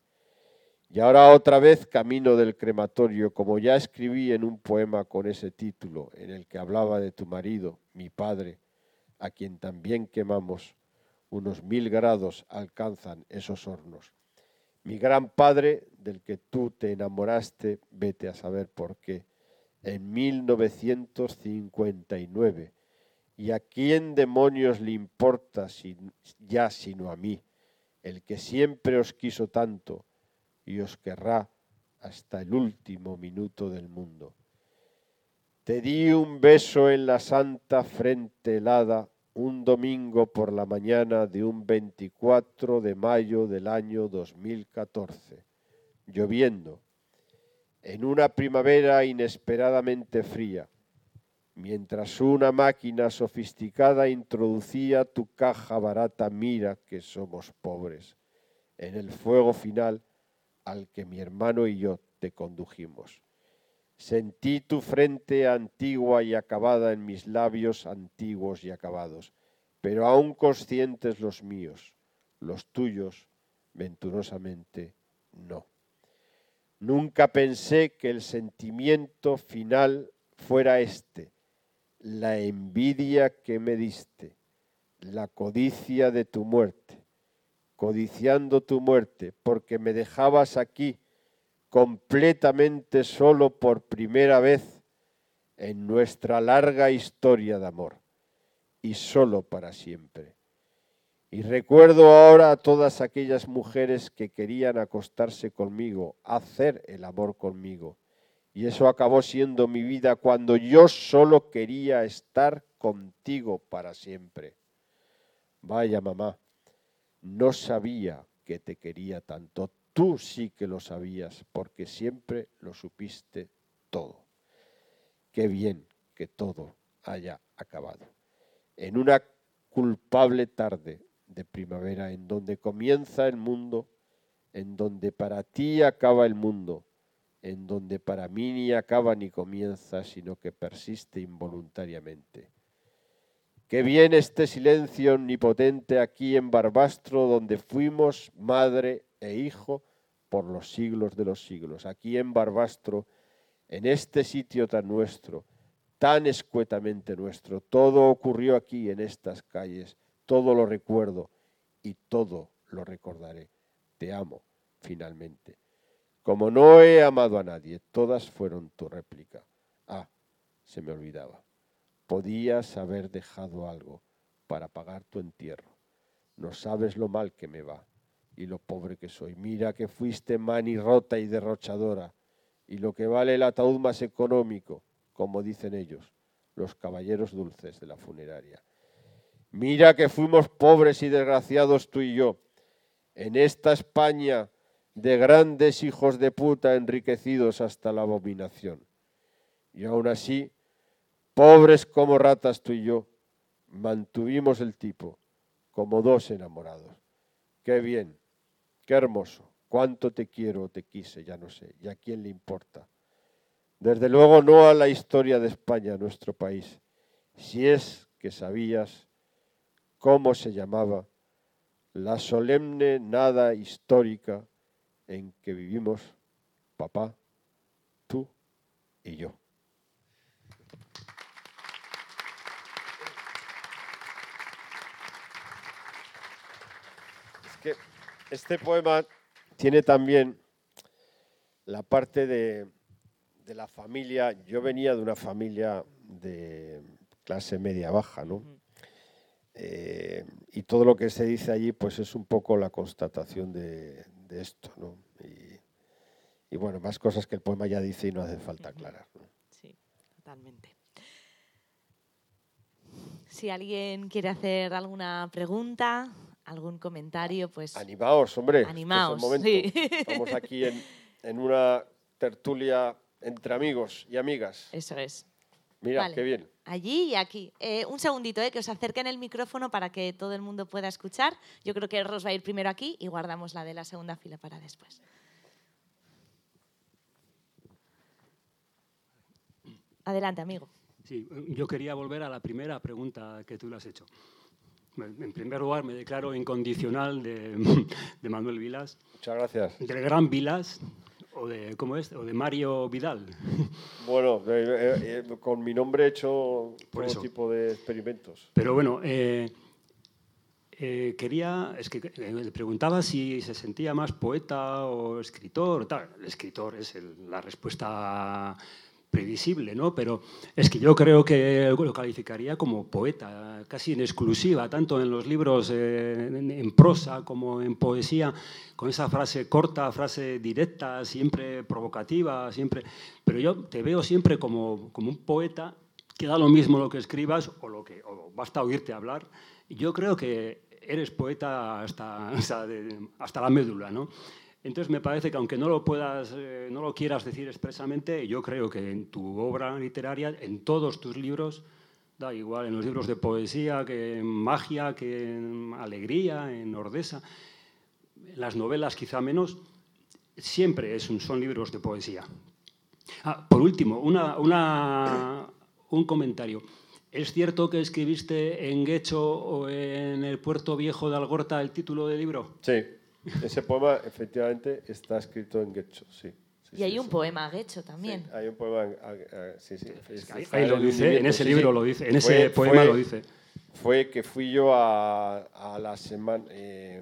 Y ahora otra vez camino del crematorio, como ya escribí en un poema con ese título, en el que hablaba de tu marido, mi padre, a quien también quemamos, unos mil grados alcanzan esos hornos. Mi gran padre, del que tú te enamoraste, vete a saber por qué, en 1959. ¿Y a quién demonios le importa ya sino a mí, el que siempre os quiso tanto? y os querrá hasta el último minuto del mundo. Te di un beso en la santa frente helada un domingo por la mañana de un 24 de mayo del año 2014, lloviendo, en una primavera inesperadamente fría, mientras una máquina sofisticada introducía tu caja barata, mira que somos pobres, en el fuego final al que mi hermano y yo te condujimos. Sentí tu frente antigua y acabada en mis labios antiguos y acabados, pero aún conscientes los míos, los tuyos, venturosamente no. Nunca pensé que el sentimiento final fuera este, la envidia que me diste, la codicia de tu muerte codiciando tu muerte, porque me dejabas aquí completamente solo por primera vez en nuestra larga historia de amor, y solo para siempre. Y recuerdo ahora a todas aquellas mujeres que querían acostarse conmigo, hacer el amor conmigo. Y eso acabó siendo mi vida cuando yo solo quería estar contigo para siempre. Vaya mamá, no sabía que te quería tanto. Tú sí que lo sabías porque siempre lo supiste todo. Qué bien que todo haya acabado. En una culpable tarde de primavera en donde comienza el mundo, en donde para ti acaba el mundo, en donde para mí ni acaba ni comienza, sino que persiste involuntariamente Qué bien este silencio omnipotente aquí en Barbastro, donde fuimos madre e hijo por los siglos de los siglos. Aquí en Barbastro, en este sitio tan nuestro, tan escuetamente nuestro. Todo ocurrió aquí en estas calles, todo lo recuerdo y todo lo recordaré. Te amo, finalmente. Como no he amado a nadie, todas fueron tu réplica. Ah, se me olvidaba Podías haber dejado algo para pagar tu entierro. No sabes lo mal que me va y lo pobre que soy. Mira que fuiste rota y derrochadora y lo que vale el ataúd más económico, como dicen ellos, los caballeros dulces de la funeraria. Mira que fuimos pobres y desgraciados tú y yo, en esta España de grandes hijos de puta enriquecidos hasta la abominación. Y aún así, pobres como ratas tú y yo, mantuvimos el tipo como dos enamorados. Qué bien, qué hermoso, cuánto te quiero o te quise, ya no sé, y a quién le importa. Desde luego no a la historia de España, nuestro país, si es que sabías cómo se llamaba la solemne nada histórica en que vivimos papá, tú y yo. Este poema tiene también la parte de, la familia. Yo venía de una familia de clase media baja, ¿no? Eh, y todo lo que se dice allí, pues es un poco la constatación de, esto, ¿no? Y, bueno, más cosas que el poema ya dice y no hace falta aclarar. Sí, totalmente. Si alguien quiere hacer alguna pregunta, algún comentario, pues... Animaos, hombre. Animaos, Estamos aquí en, en, una tertulia entre amigos y amigas. Eso es. Mira, qué bien. Allí y aquí. Eh, un segundito, eh, que os acerquen el micrófono para que todo el mundo pueda escuchar. Yo creo que Ros va a ir primero aquí y guardamos la de la segunda fila para después. Adelante, amigo. Sí, yo quería volver a la primera pregunta que tú le has hecho. En primer lugar, me declaro incondicional de, de Manuel Vilas. Muchas gracias. Del gran Vilas, o de, ¿cómo es? O de Mario Vidal. Bueno, eh, eh, con mi nombre he hecho todo tipo de experimentos. Pero bueno, eh, quería, es que le preguntaba si se sentía más poeta o escritor. Tal. El escritor es la respuesta previsible, ¿no? Pero es que yo creo que lo calificaría como poeta, casi en exclusiva, tanto en los libros eh, en, prosa como en poesía, con esa frase corta, frase directa, siempre provocativa, siempre. Pero yo te veo siempre como, como un poeta que da lo mismo lo que escribas o lo que o basta oírte hablar. Yo creo que eres poeta hasta, hasta, hasta la médula, ¿no? Entonces me parece que aunque no lo puedas, eh, no lo quieras decir expresamente, yo creo que en tu obra literaria, en todos tus libros, da igual, en los libros de poesía, que en magia, que en alegría, en ordesa, en las novelas quizá menos, siempre es un, son libros de poesía. Ah, por último, una, un comentario. ¿Es cierto que escribiste en Guecho o en el Puerto Viejo de Algorta el título del libro? Sí. Ese poema efectivamente está escrito en Guecho, sí. y hay un poema Guecho también. hay un poema, sí, sí. Ahí, lo dice, en ese libro lo dice, en ese poema lo dice. Fue que fui yo a, la semana, eh,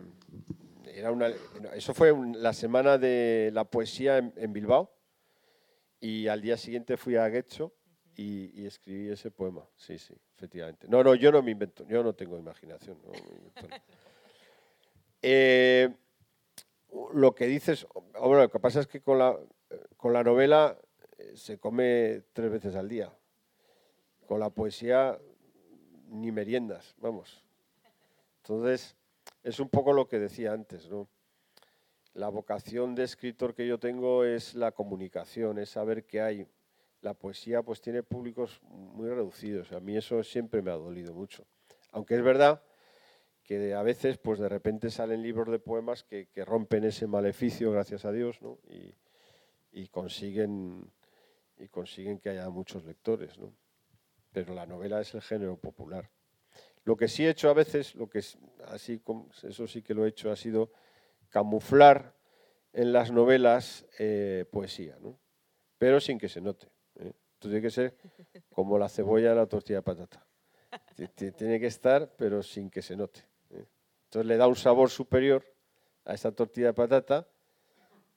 era una, eso fue la semana de la poesía en, Bilbao y al día siguiente fui a Guecho y, escribí ese poema, sí, sí, efectivamente. No, no, yo no me invento, yo no tengo imaginación. No eh, lo que dices, lo que pasa es que con la, con la novela eh, se come tres veces al día. Con la poesía ni meriendas, vamos. Entonces, es un poco lo que decía antes, ¿no? La vocación de escritor que yo tengo es la comunicación, es saber qué hay. La poesía pues tiene públicos muy reducidos. A mí eso siempre me ha dolido mucho. Aunque es verdad que a veces pues de repente salen libros de poemas que, rompen ese maleficio, gracias a Dios, y, consiguen, y consiguen que haya muchos lectores. ¿no? Pero la novela es el género popular. Lo que sí he hecho a veces, lo que así, eso sí que lo he hecho, ha sido camuflar en las novelas eh, poesía, ¿no? pero sin que se note. ¿eh? tiene que ser como la cebolla en la tortilla de patata. Tiene que estar, pero sin que se note. Entonces le da un sabor superior a esa tortilla de patata,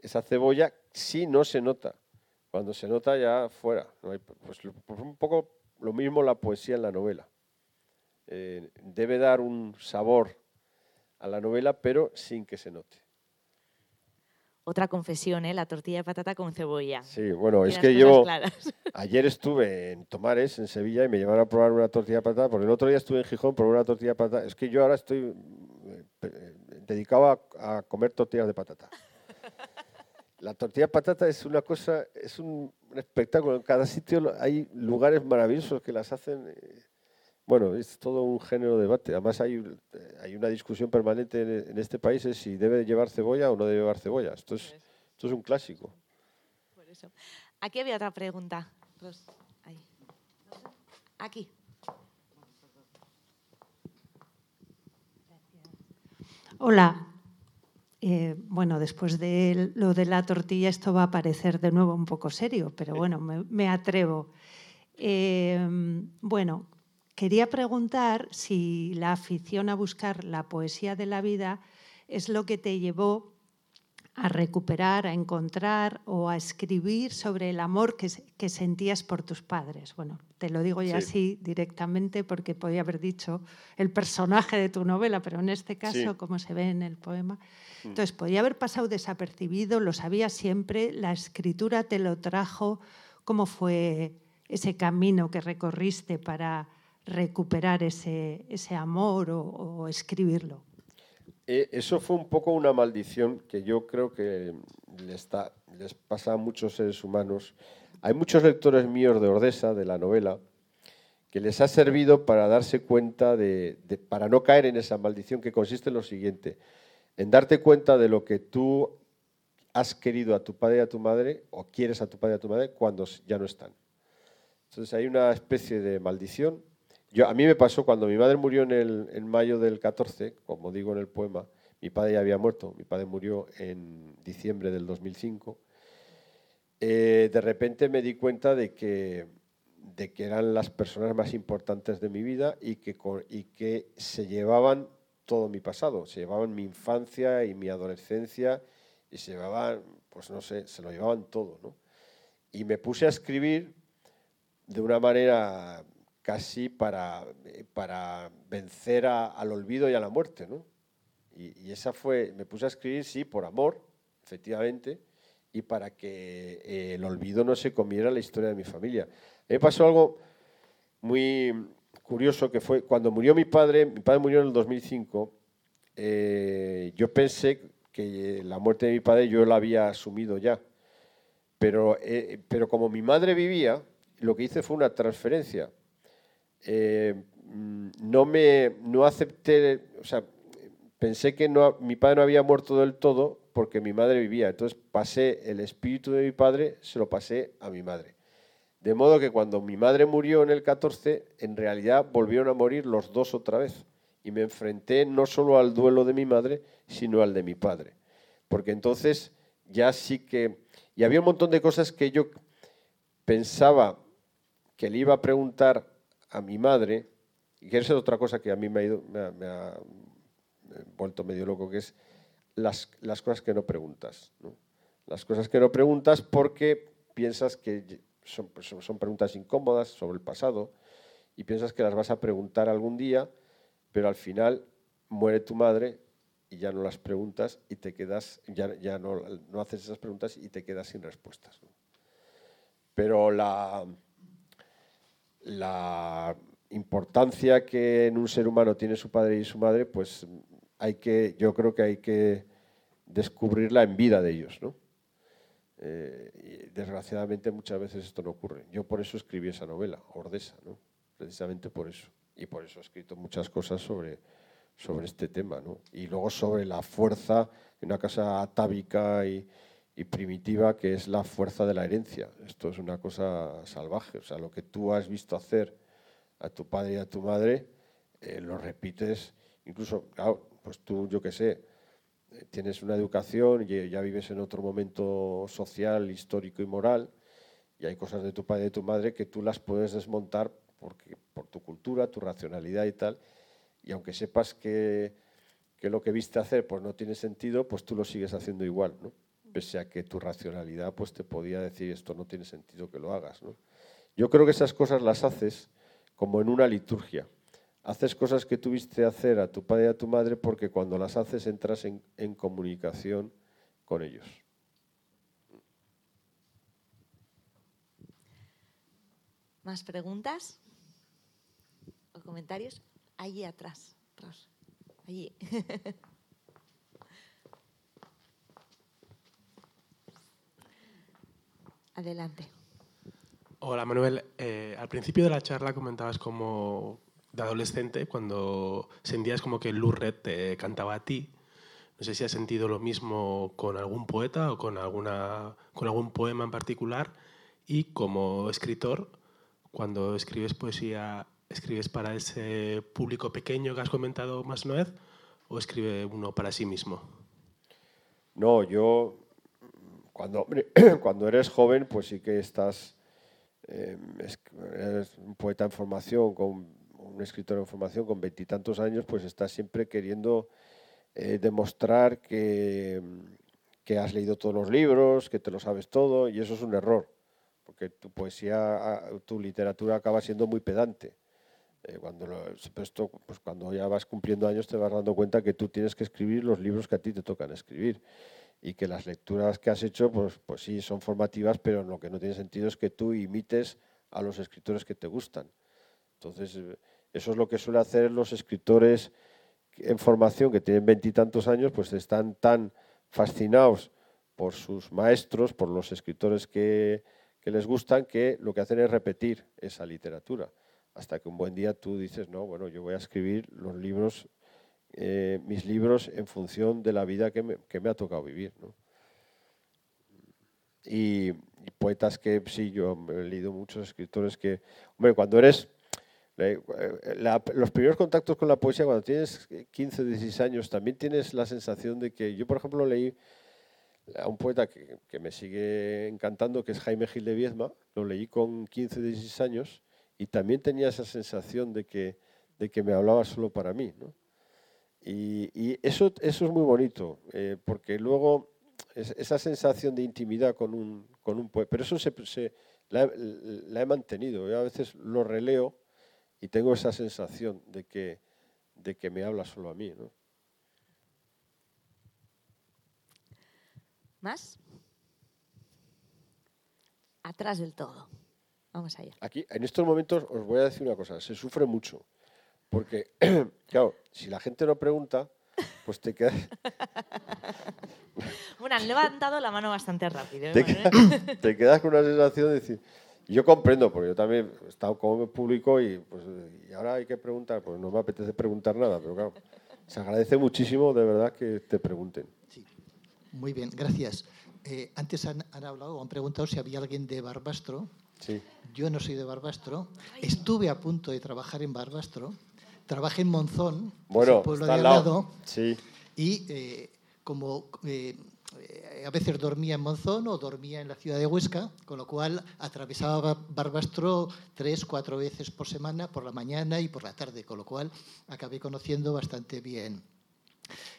esa cebolla, si no se nota. Cuando se nota ya fuera. pues, un poco lo mismo la poesía en la novela. Eh, debe dar un sabor a la novela, pero sin que se note. Otra confesión, ¿eh? la tortilla de patata con cebolla. Sí, bueno, Y es que claras. Ayer estuve en Tomares, en Sevilla, y me llevaron a probar una tortilla de patata, porque el otro día estuve en Gijón, probé una tortilla de patata. Es que yo ahora estoy eh, dedicado a, comer tortillas de patata. La tortilla de patata es una cosa, es un, espectáculo. En cada sitio hay lugares maravillosos que las hacen. eh, Bueno, es todo un género de debate. Además hay, eh, hay una discusión permanente en, en este país es si debe llevar cebolla o no debe llevar cebolla. Esto es, esto es un clásico. Por eso. Aquí había otra pregunta. Ahí. Aquí. Hola. Eh, bueno, después de lo de la tortilla, esto va a parecer de nuevo un poco serio, pero bueno, me, me atrevo. Eh, bueno, quería preguntar si la afición a buscar la poesía de la vida es lo que te llevó a recuperar, a encontrar o a escribir sobre el amor que, se- que sentías por tus padres. Bueno, te lo digo ya Sí. así directamente porque podía haber dicho el personaje de tu novela, pero en este caso, Sí. como se ve en el poema. Entonces, podía haber pasado desapercibido, lo sabías siempre, la escritura te lo trajo, ¿cómo fue ese camino que recorriste para recuperar ese, ese amor o- o escribirlo? Eh, eso fue un poco una maldición que yo creo que les, pasa a muchos seres humanos. Hay muchos lectores míos de Ordesa, de la novela, que les ha servido para darse cuenta de, de- para no caer en esa maldición que consiste en lo siguiente, en darte cuenta de lo que tú has querido a tu padre y a tu madre, o quieres a tu padre y a tu madre, cuando ya no están. Entonces hay una especie de maldición. Yo, a mí me pasó cuando mi madre murió en, el, mayo del 14, como digo en el poema, mi padre ya había muerto, mi padre murió en diciembre del 2005, eh, de repente me di cuenta de que, de que eran las personas más importantes de mi vida y que, y que se llevaban todo mi pasado, se llevaban mi infancia y mi adolescencia y se llevaban, pues no sé, se lo llevaban todo, ¿no? Y me puse a escribir de una manera casi para, eh, para vencer a- al olvido y a la muerte, ¿no? Y, y esa fue, me puse a escribir, sí, por amor, efectivamente, y para que eh, el olvido no se comiera la historia de mi familia. Me pasó algo muy curioso que fue cuando murió mi padre, mi padre murió en el 2005, eh, yo pensé que la muerte de mi padre yo la había asumido ya, pero, eh, pero como mi madre vivía, lo que hice fue una transferencia. Eh, mm, no me no acepté, o sea, pensé que no, mi padre no había muerto del todo porque mi madre vivía. Entonces pasé el espíritu de mi padre, se lo pasé a mi madre. De modo que cuando mi madre murió en el 14, en realidad volvieron a morir los dos otra vez. Y me enfrenté no solo al duelo de mi madre, sino al de mi padre. Porque entonces ya sí que... Y había un montón de cosas que yo pensaba que le iba a preguntar a mi madre, y que es otra cosa que a mí me ha, ido, me ha, vuelto medio loco, que es las, las cosas que no preguntas. Las cosas que no preguntas porque piensas que son, son, son preguntas incómodas sobre el pasado y piensas que las vas a preguntar algún día, pero al final muere tu madre y ya no las preguntas y te quedas, ya, ya no, no haces esas preguntas y te quedas sin respuestas. Pero la, la importancia que en un ser humano tiene su padre y su madre, pues hay que, yo creo que hay que descubrirla en vida de ellos, ¿no? Eh, desgraciadamente muchas veces esto no ocurre. Yo por eso escribí esa novela, Ordesa, ¿no? Precisamente por eso. Y por eso he escrito muchas cosas sobre, sobre este tema, ¿no? Y luego sobre la fuerza, en una casa atávica y, y primitiva, que es la fuerza de la herencia. Esto es una cosa salvaje. O sea, lo que tú has visto hacer a tu padre y a tu madre, eh, lo repites, incluso, claro, pues tú, yo qué sé, eh, tienes una educación y ya vives en otro momento social, histórico y moral, y hay cosas de tu padre y de tu madre que tú las puedes desmontar porque, por tu cultura, tu racionalidad y tal, y aunque sepas que, que lo que viste hacer pues no tiene sentido, pues tú lo sigues haciendo igual, ¿no? Pese a que tu racionalidad pues te podía decir esto no tiene sentido que lo hagas, ¿no? Yo creo que esas cosas las haces como en una liturgia. Haces cosas que tuviste hacer a tu padre y a tu madre porque cuando las haces entras en, comunicación con ellos. ¿Más preguntas? ¿O comentarios? Allí atrás. Allí. Adelante. Hola Manuel, Eh, al principio de la charla comentabas como de adolescente cuando sentías como que Lou Red te cantaba a ti. No sé si has sentido lo mismo con algún poeta o con, alguna, con algún poema en particular. Y como escritor, cuando escribes poesía, ¿escribes para ese público pequeño que has comentado más una vez o escribe uno para sí mismo? No, yo cuando, hombre, cuando eres joven, pues sí que estás, eh, es- eres un poeta en formación, con un escritor en formación con veintitantos años, pues estás siempre queriendo eh, demostrar que, que has leído todos los libros, que te lo sabes todo, y eso es un error, porque tu poesía, tu literatura acaba siendo muy pedante. Eh, cuando, lo- esto, pues cuando ya vas cumpliendo años te vas dando cuenta que tú tienes que escribir los libros que a ti te tocan escribir y que las lecturas que has hecho, pues, pues sí, son formativas, pero lo que no tiene sentido es que tú imites a los escritores que te gustan. Entonces, eh, eso es lo que suelen hacer los escritores en formación que tienen veintitantos años, pues están tan fascinados por sus maestros, por los escritores que, que les gustan, que lo que hacen es repetir esa literatura. Hasta que un buen día tú dices, no, bueno, yo voy a escribir los libros eh, mis libros en función de la vida que me, ha tocado vivir. Y, poetas que sí, yo he leído muchos escritores que, hombre, cuando eres, eh, la- los primeros contactos con la poesía, cuando tienes 15 o 16 años, también tienes la sensación de que, yo por ejemplo leí a un poeta que, me sigue encantando, que es Jaime Gil de Viedma, lo leí con 15 o 16 años y también tenía esa sensación de que, de que me hablaba solo para mí. ¿no? Y, y eso, eso es muy bonito, eh, porque luego es- esa sensación de intimidad con un, con un poeta, pero eso se, se- la, he- la he mantenido. Yo a veces lo releo y tengo esa sensación de que, de que me habla solo a mí. ¿no? ¿Más? Atrás del todo. Vamos allá. Aquí, en estos momentos, os voy a decir una cosa, se sufre mucho, porque, claro, si la gente no pregunta, pues te quedas, Bueno, han levantado la mano bastante rápido. ¿eh, te, quedas, te quedas con una sensación de decir, yo comprendo, porque yo también he estado como público y, pues, y ahora hay que preguntar, pues no me apetece preguntar nada, pero claro, se agradece muchísimo de verdad que te pregunten. Sí. Muy bien, gracias. Eh, antes han, han hablado o han preguntado si había alguien de Barbastro. Sí. Yo no soy de Barbastro. Estuve a punto de trabajar en Barbastro. Trabajé en Monzón, Bueno, el pueblo está de al lado. lado, Sí, y eh, como eh, a veces dormía en Monzón o dormía en la ciudad de Huesca, con lo cual atravesaba Ba- Barbastro tres, cuatro veces por semana, por la mañana y por la tarde, con lo cual acabé conociendo bastante bien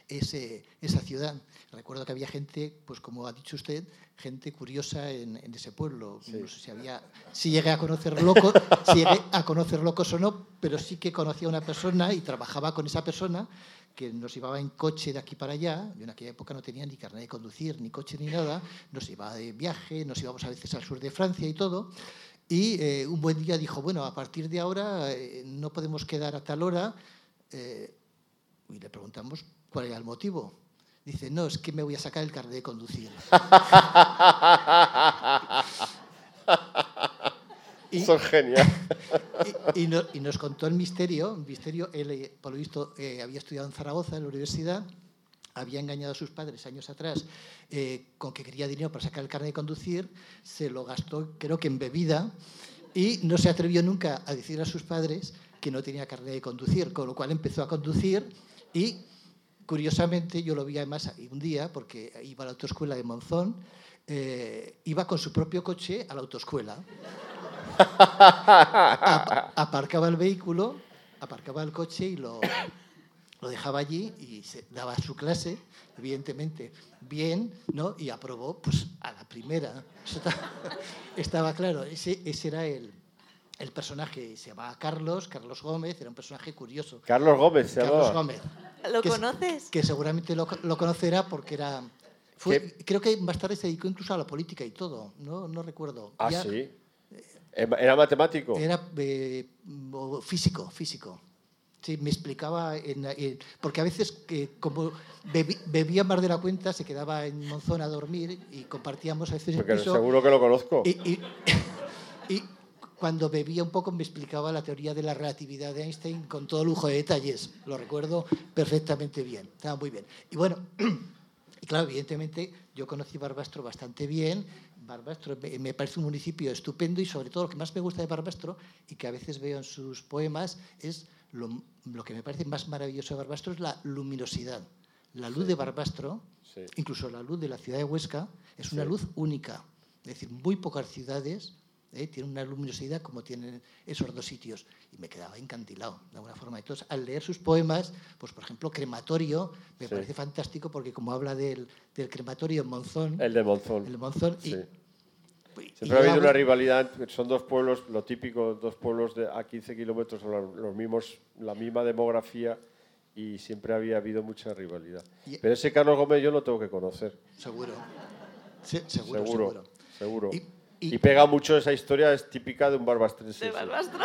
ese- esa ciudad. Recuerdo que había gente, pues como ha dicho usted, gente curiosa en, en ese pueblo. No sé si había, si llegué a conocer locos, si llegué a conocer locos o no, pero sí que conocía a una persona y trabajaba con esa persona que nos llevaba en coche de aquí para allá. Yo en aquella época no tenía ni carnet de conducir, ni coche, ni nada. Nos llevaba de viaje, nos íbamos a veces al sur de Francia y todo. Y eh, un buen día dijo, bueno, a partir de ahora eh, no podemos quedar a tal hora. eh, y le preguntamos cuál era el motivo. Dice, no, es que me voy a sacar el carnet de conducir. Y- es genial. y, y no- y nos contó el misterio. El misterio, él, eh, por lo visto, eh, había estudiado en Zaragoza, en la universidad, había engañado a sus padres años atrás eh, con que quería dinero para sacar el carnet de conducir, se lo gastó, creo que en bebida, y no se atrevió nunca a decir a sus padres que no tenía carnet de conducir, con lo cual empezó a conducir y, curiosamente, yo lo vi además un día, porque iba a la autoescuela de Monzón, eh, iba con su propio coche a la autoescuela ap- aparcaba el vehículo, aparcaba el coche y lo, dejaba allí y se daba su clase, evidentemente, bien, ¿no? Y aprobó pues, a la primera. Está- estaba claro, ese, ese era el, el personaje se llamaba Carlos, Carlos Gómez, era un personaje curioso. Carlos Gómez se Carlos. Gómez. ¿Lo que- conoces? Que seguramente lo, lo conocerá porque era... fue- creo que más tarde se dedicó incluso a la política y todo, no, no recuerdo. Ah, Ya sí. Era matemático. Era eh, físico, físico. Sí, me explicaba, en- en- porque a veces que como bebía más de la cuenta, se quedaba en Monzón a dormir y compartíamos a veces el Porque piso. seguro que lo conozco. Y, y- y cuando bebía un poco me explicaba la teoría de la relatividad de Einstein con todo lujo de detalles. Lo recuerdo perfectamente bien. Estaba muy bien. Y bueno, y claro, evidentemente yo conocí Barbastro bastante bien. Barbastro me, parece un municipio estupendo y sobre todo lo que más me gusta de Barbastro y que a veces veo en sus poemas es lo, lo que me parece más maravilloso de Barbastro es la luminosidad. La luz de Barbastro, Sí. incluso la luz de la ciudad de Huesca, es una Sí. luz única. Es decir, muy pocas ciudades eh, tienen una luminosidad como tienen esos dos sitios. Y me quedaba encantilado, de alguna forma. Entonces, al leer sus poemas, pues por ejemplo, Crematorio, me Sí. parece fantástico porque como habla del, del crematorio en Monzón, El de Monzón. el de Monzón, Sí. y Siempre ha habido una rivalidad, son dos pueblos, lo típico, dos pueblos de a 15 kilómetros, son los, los mismos, la misma demografía y siempre había habido mucha rivalidad. Y- Pero ese Carlos Gómez yo lo tengo que conocer, Seguro. Sí, seguro, seguro, seguro. seguro. Y- Y, y- pega mucho esa historia, es típica de un barbastrense. De. Barbastro.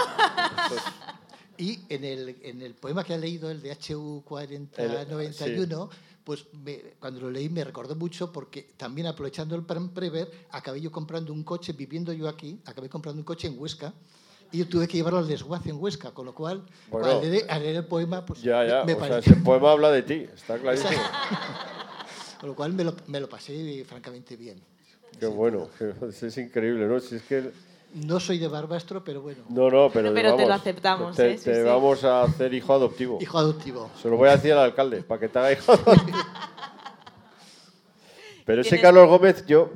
Y en el, en el poema que ha leído, el de HU El- 4091, pues me- cuando lo leí me recordó mucho porque también aprovechando el Prem Prever, acabé yo comprando un coche, viviendo yo aquí, acabé comprando un coche en Huesca y yo tuve que llevarlo al desguace en Huesca, con lo cual, Bueno. al, leer, al leer el poema, pues Ya, ya, me o sea, ese poema habla de ti, está clarísimo. con lo cual me lo, me lo pasé francamente bien. Qué bueno, es increíble, ¿no? Si es que No soy de Barbastro, pero bueno, no, no, pero, Pero te lo vamos, aceptamos, Te, ¿eh? Sí, te sí. vamos a hacer hijo adoptivo. hijo adoptivo. Se lo voy a decir al alcalde, para que te haga hijo adoptivo. Pero ese Carlos Gómez, yo...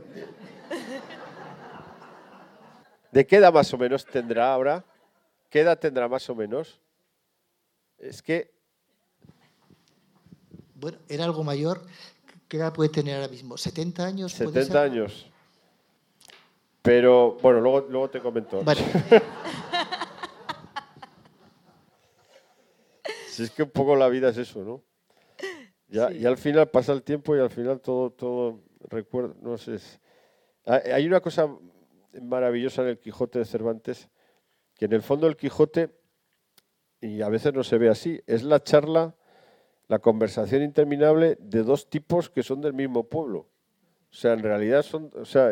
¿De qué edad más o menos tendrá ahora? ¿Qué edad tendrá más o menos? Es que Bueno, era algo mayor. ¿Qué edad puede tener ahora mismo? ¿70 años? puede 70 ser? años. Pero, bueno, luego, luego te comento. Vale. Si es que un poco la vida es eso, ¿no? Ya, Y al final pasa el tiempo y al final todo, todo recuerdo, no sé. es- hay una cosa maravillosa en el Quijote de Cervantes, que en el fondo el Quijote, y a veces no se ve así, es la charla, la conversación interminable de dos tipos que son del mismo pueblo. O sea, en realidad son, o sea,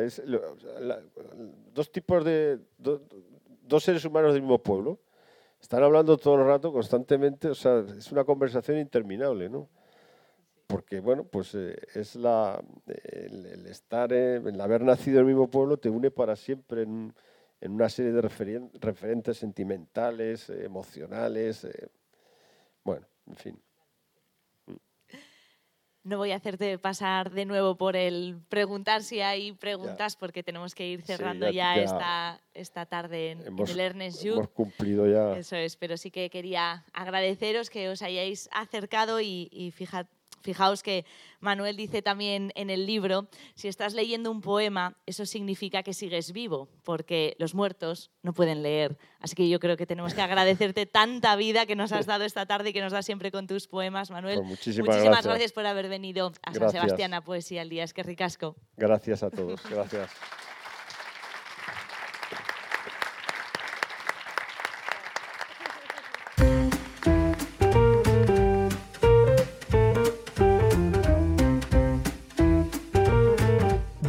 dos tipos de, do- dos seres humanos del mismo pueblo. Están hablando todo el rato, constantemente, o sea, es una conversación interminable, ¿no? Porque, bueno, pues eh, es la, el, estar, eh, el haber nacido en el mismo pueblo te une para siempre en, en una serie de referen- referentes sentimentales, eh, emocionales, eh, bueno, en fin. No voy a hacerte pasar de nuevo por el preguntar si hay preguntas, porque tenemos que ir Sí, cerrando ya- ya, ya esta, esta tarde en, el Ernest hemos cumplido ya. Eso es, pero sí que quería agradeceros que os hayáis acercado y, y fija- fijaos que Manuel dice también en el libro, si estás leyendo un poema, eso significa que sigues vivo, porque los muertos no pueden leer. Así que yo creo que tenemos que agradecerte tanta vida que nos has dado esta tarde y que nos das siempre con tus poemas, Manuel. Pues muchísimas Muchísimas gracias. por haber venido a San. Sebastián a Poesía al Día. Es que ricasco. Gracias a todos, gracias.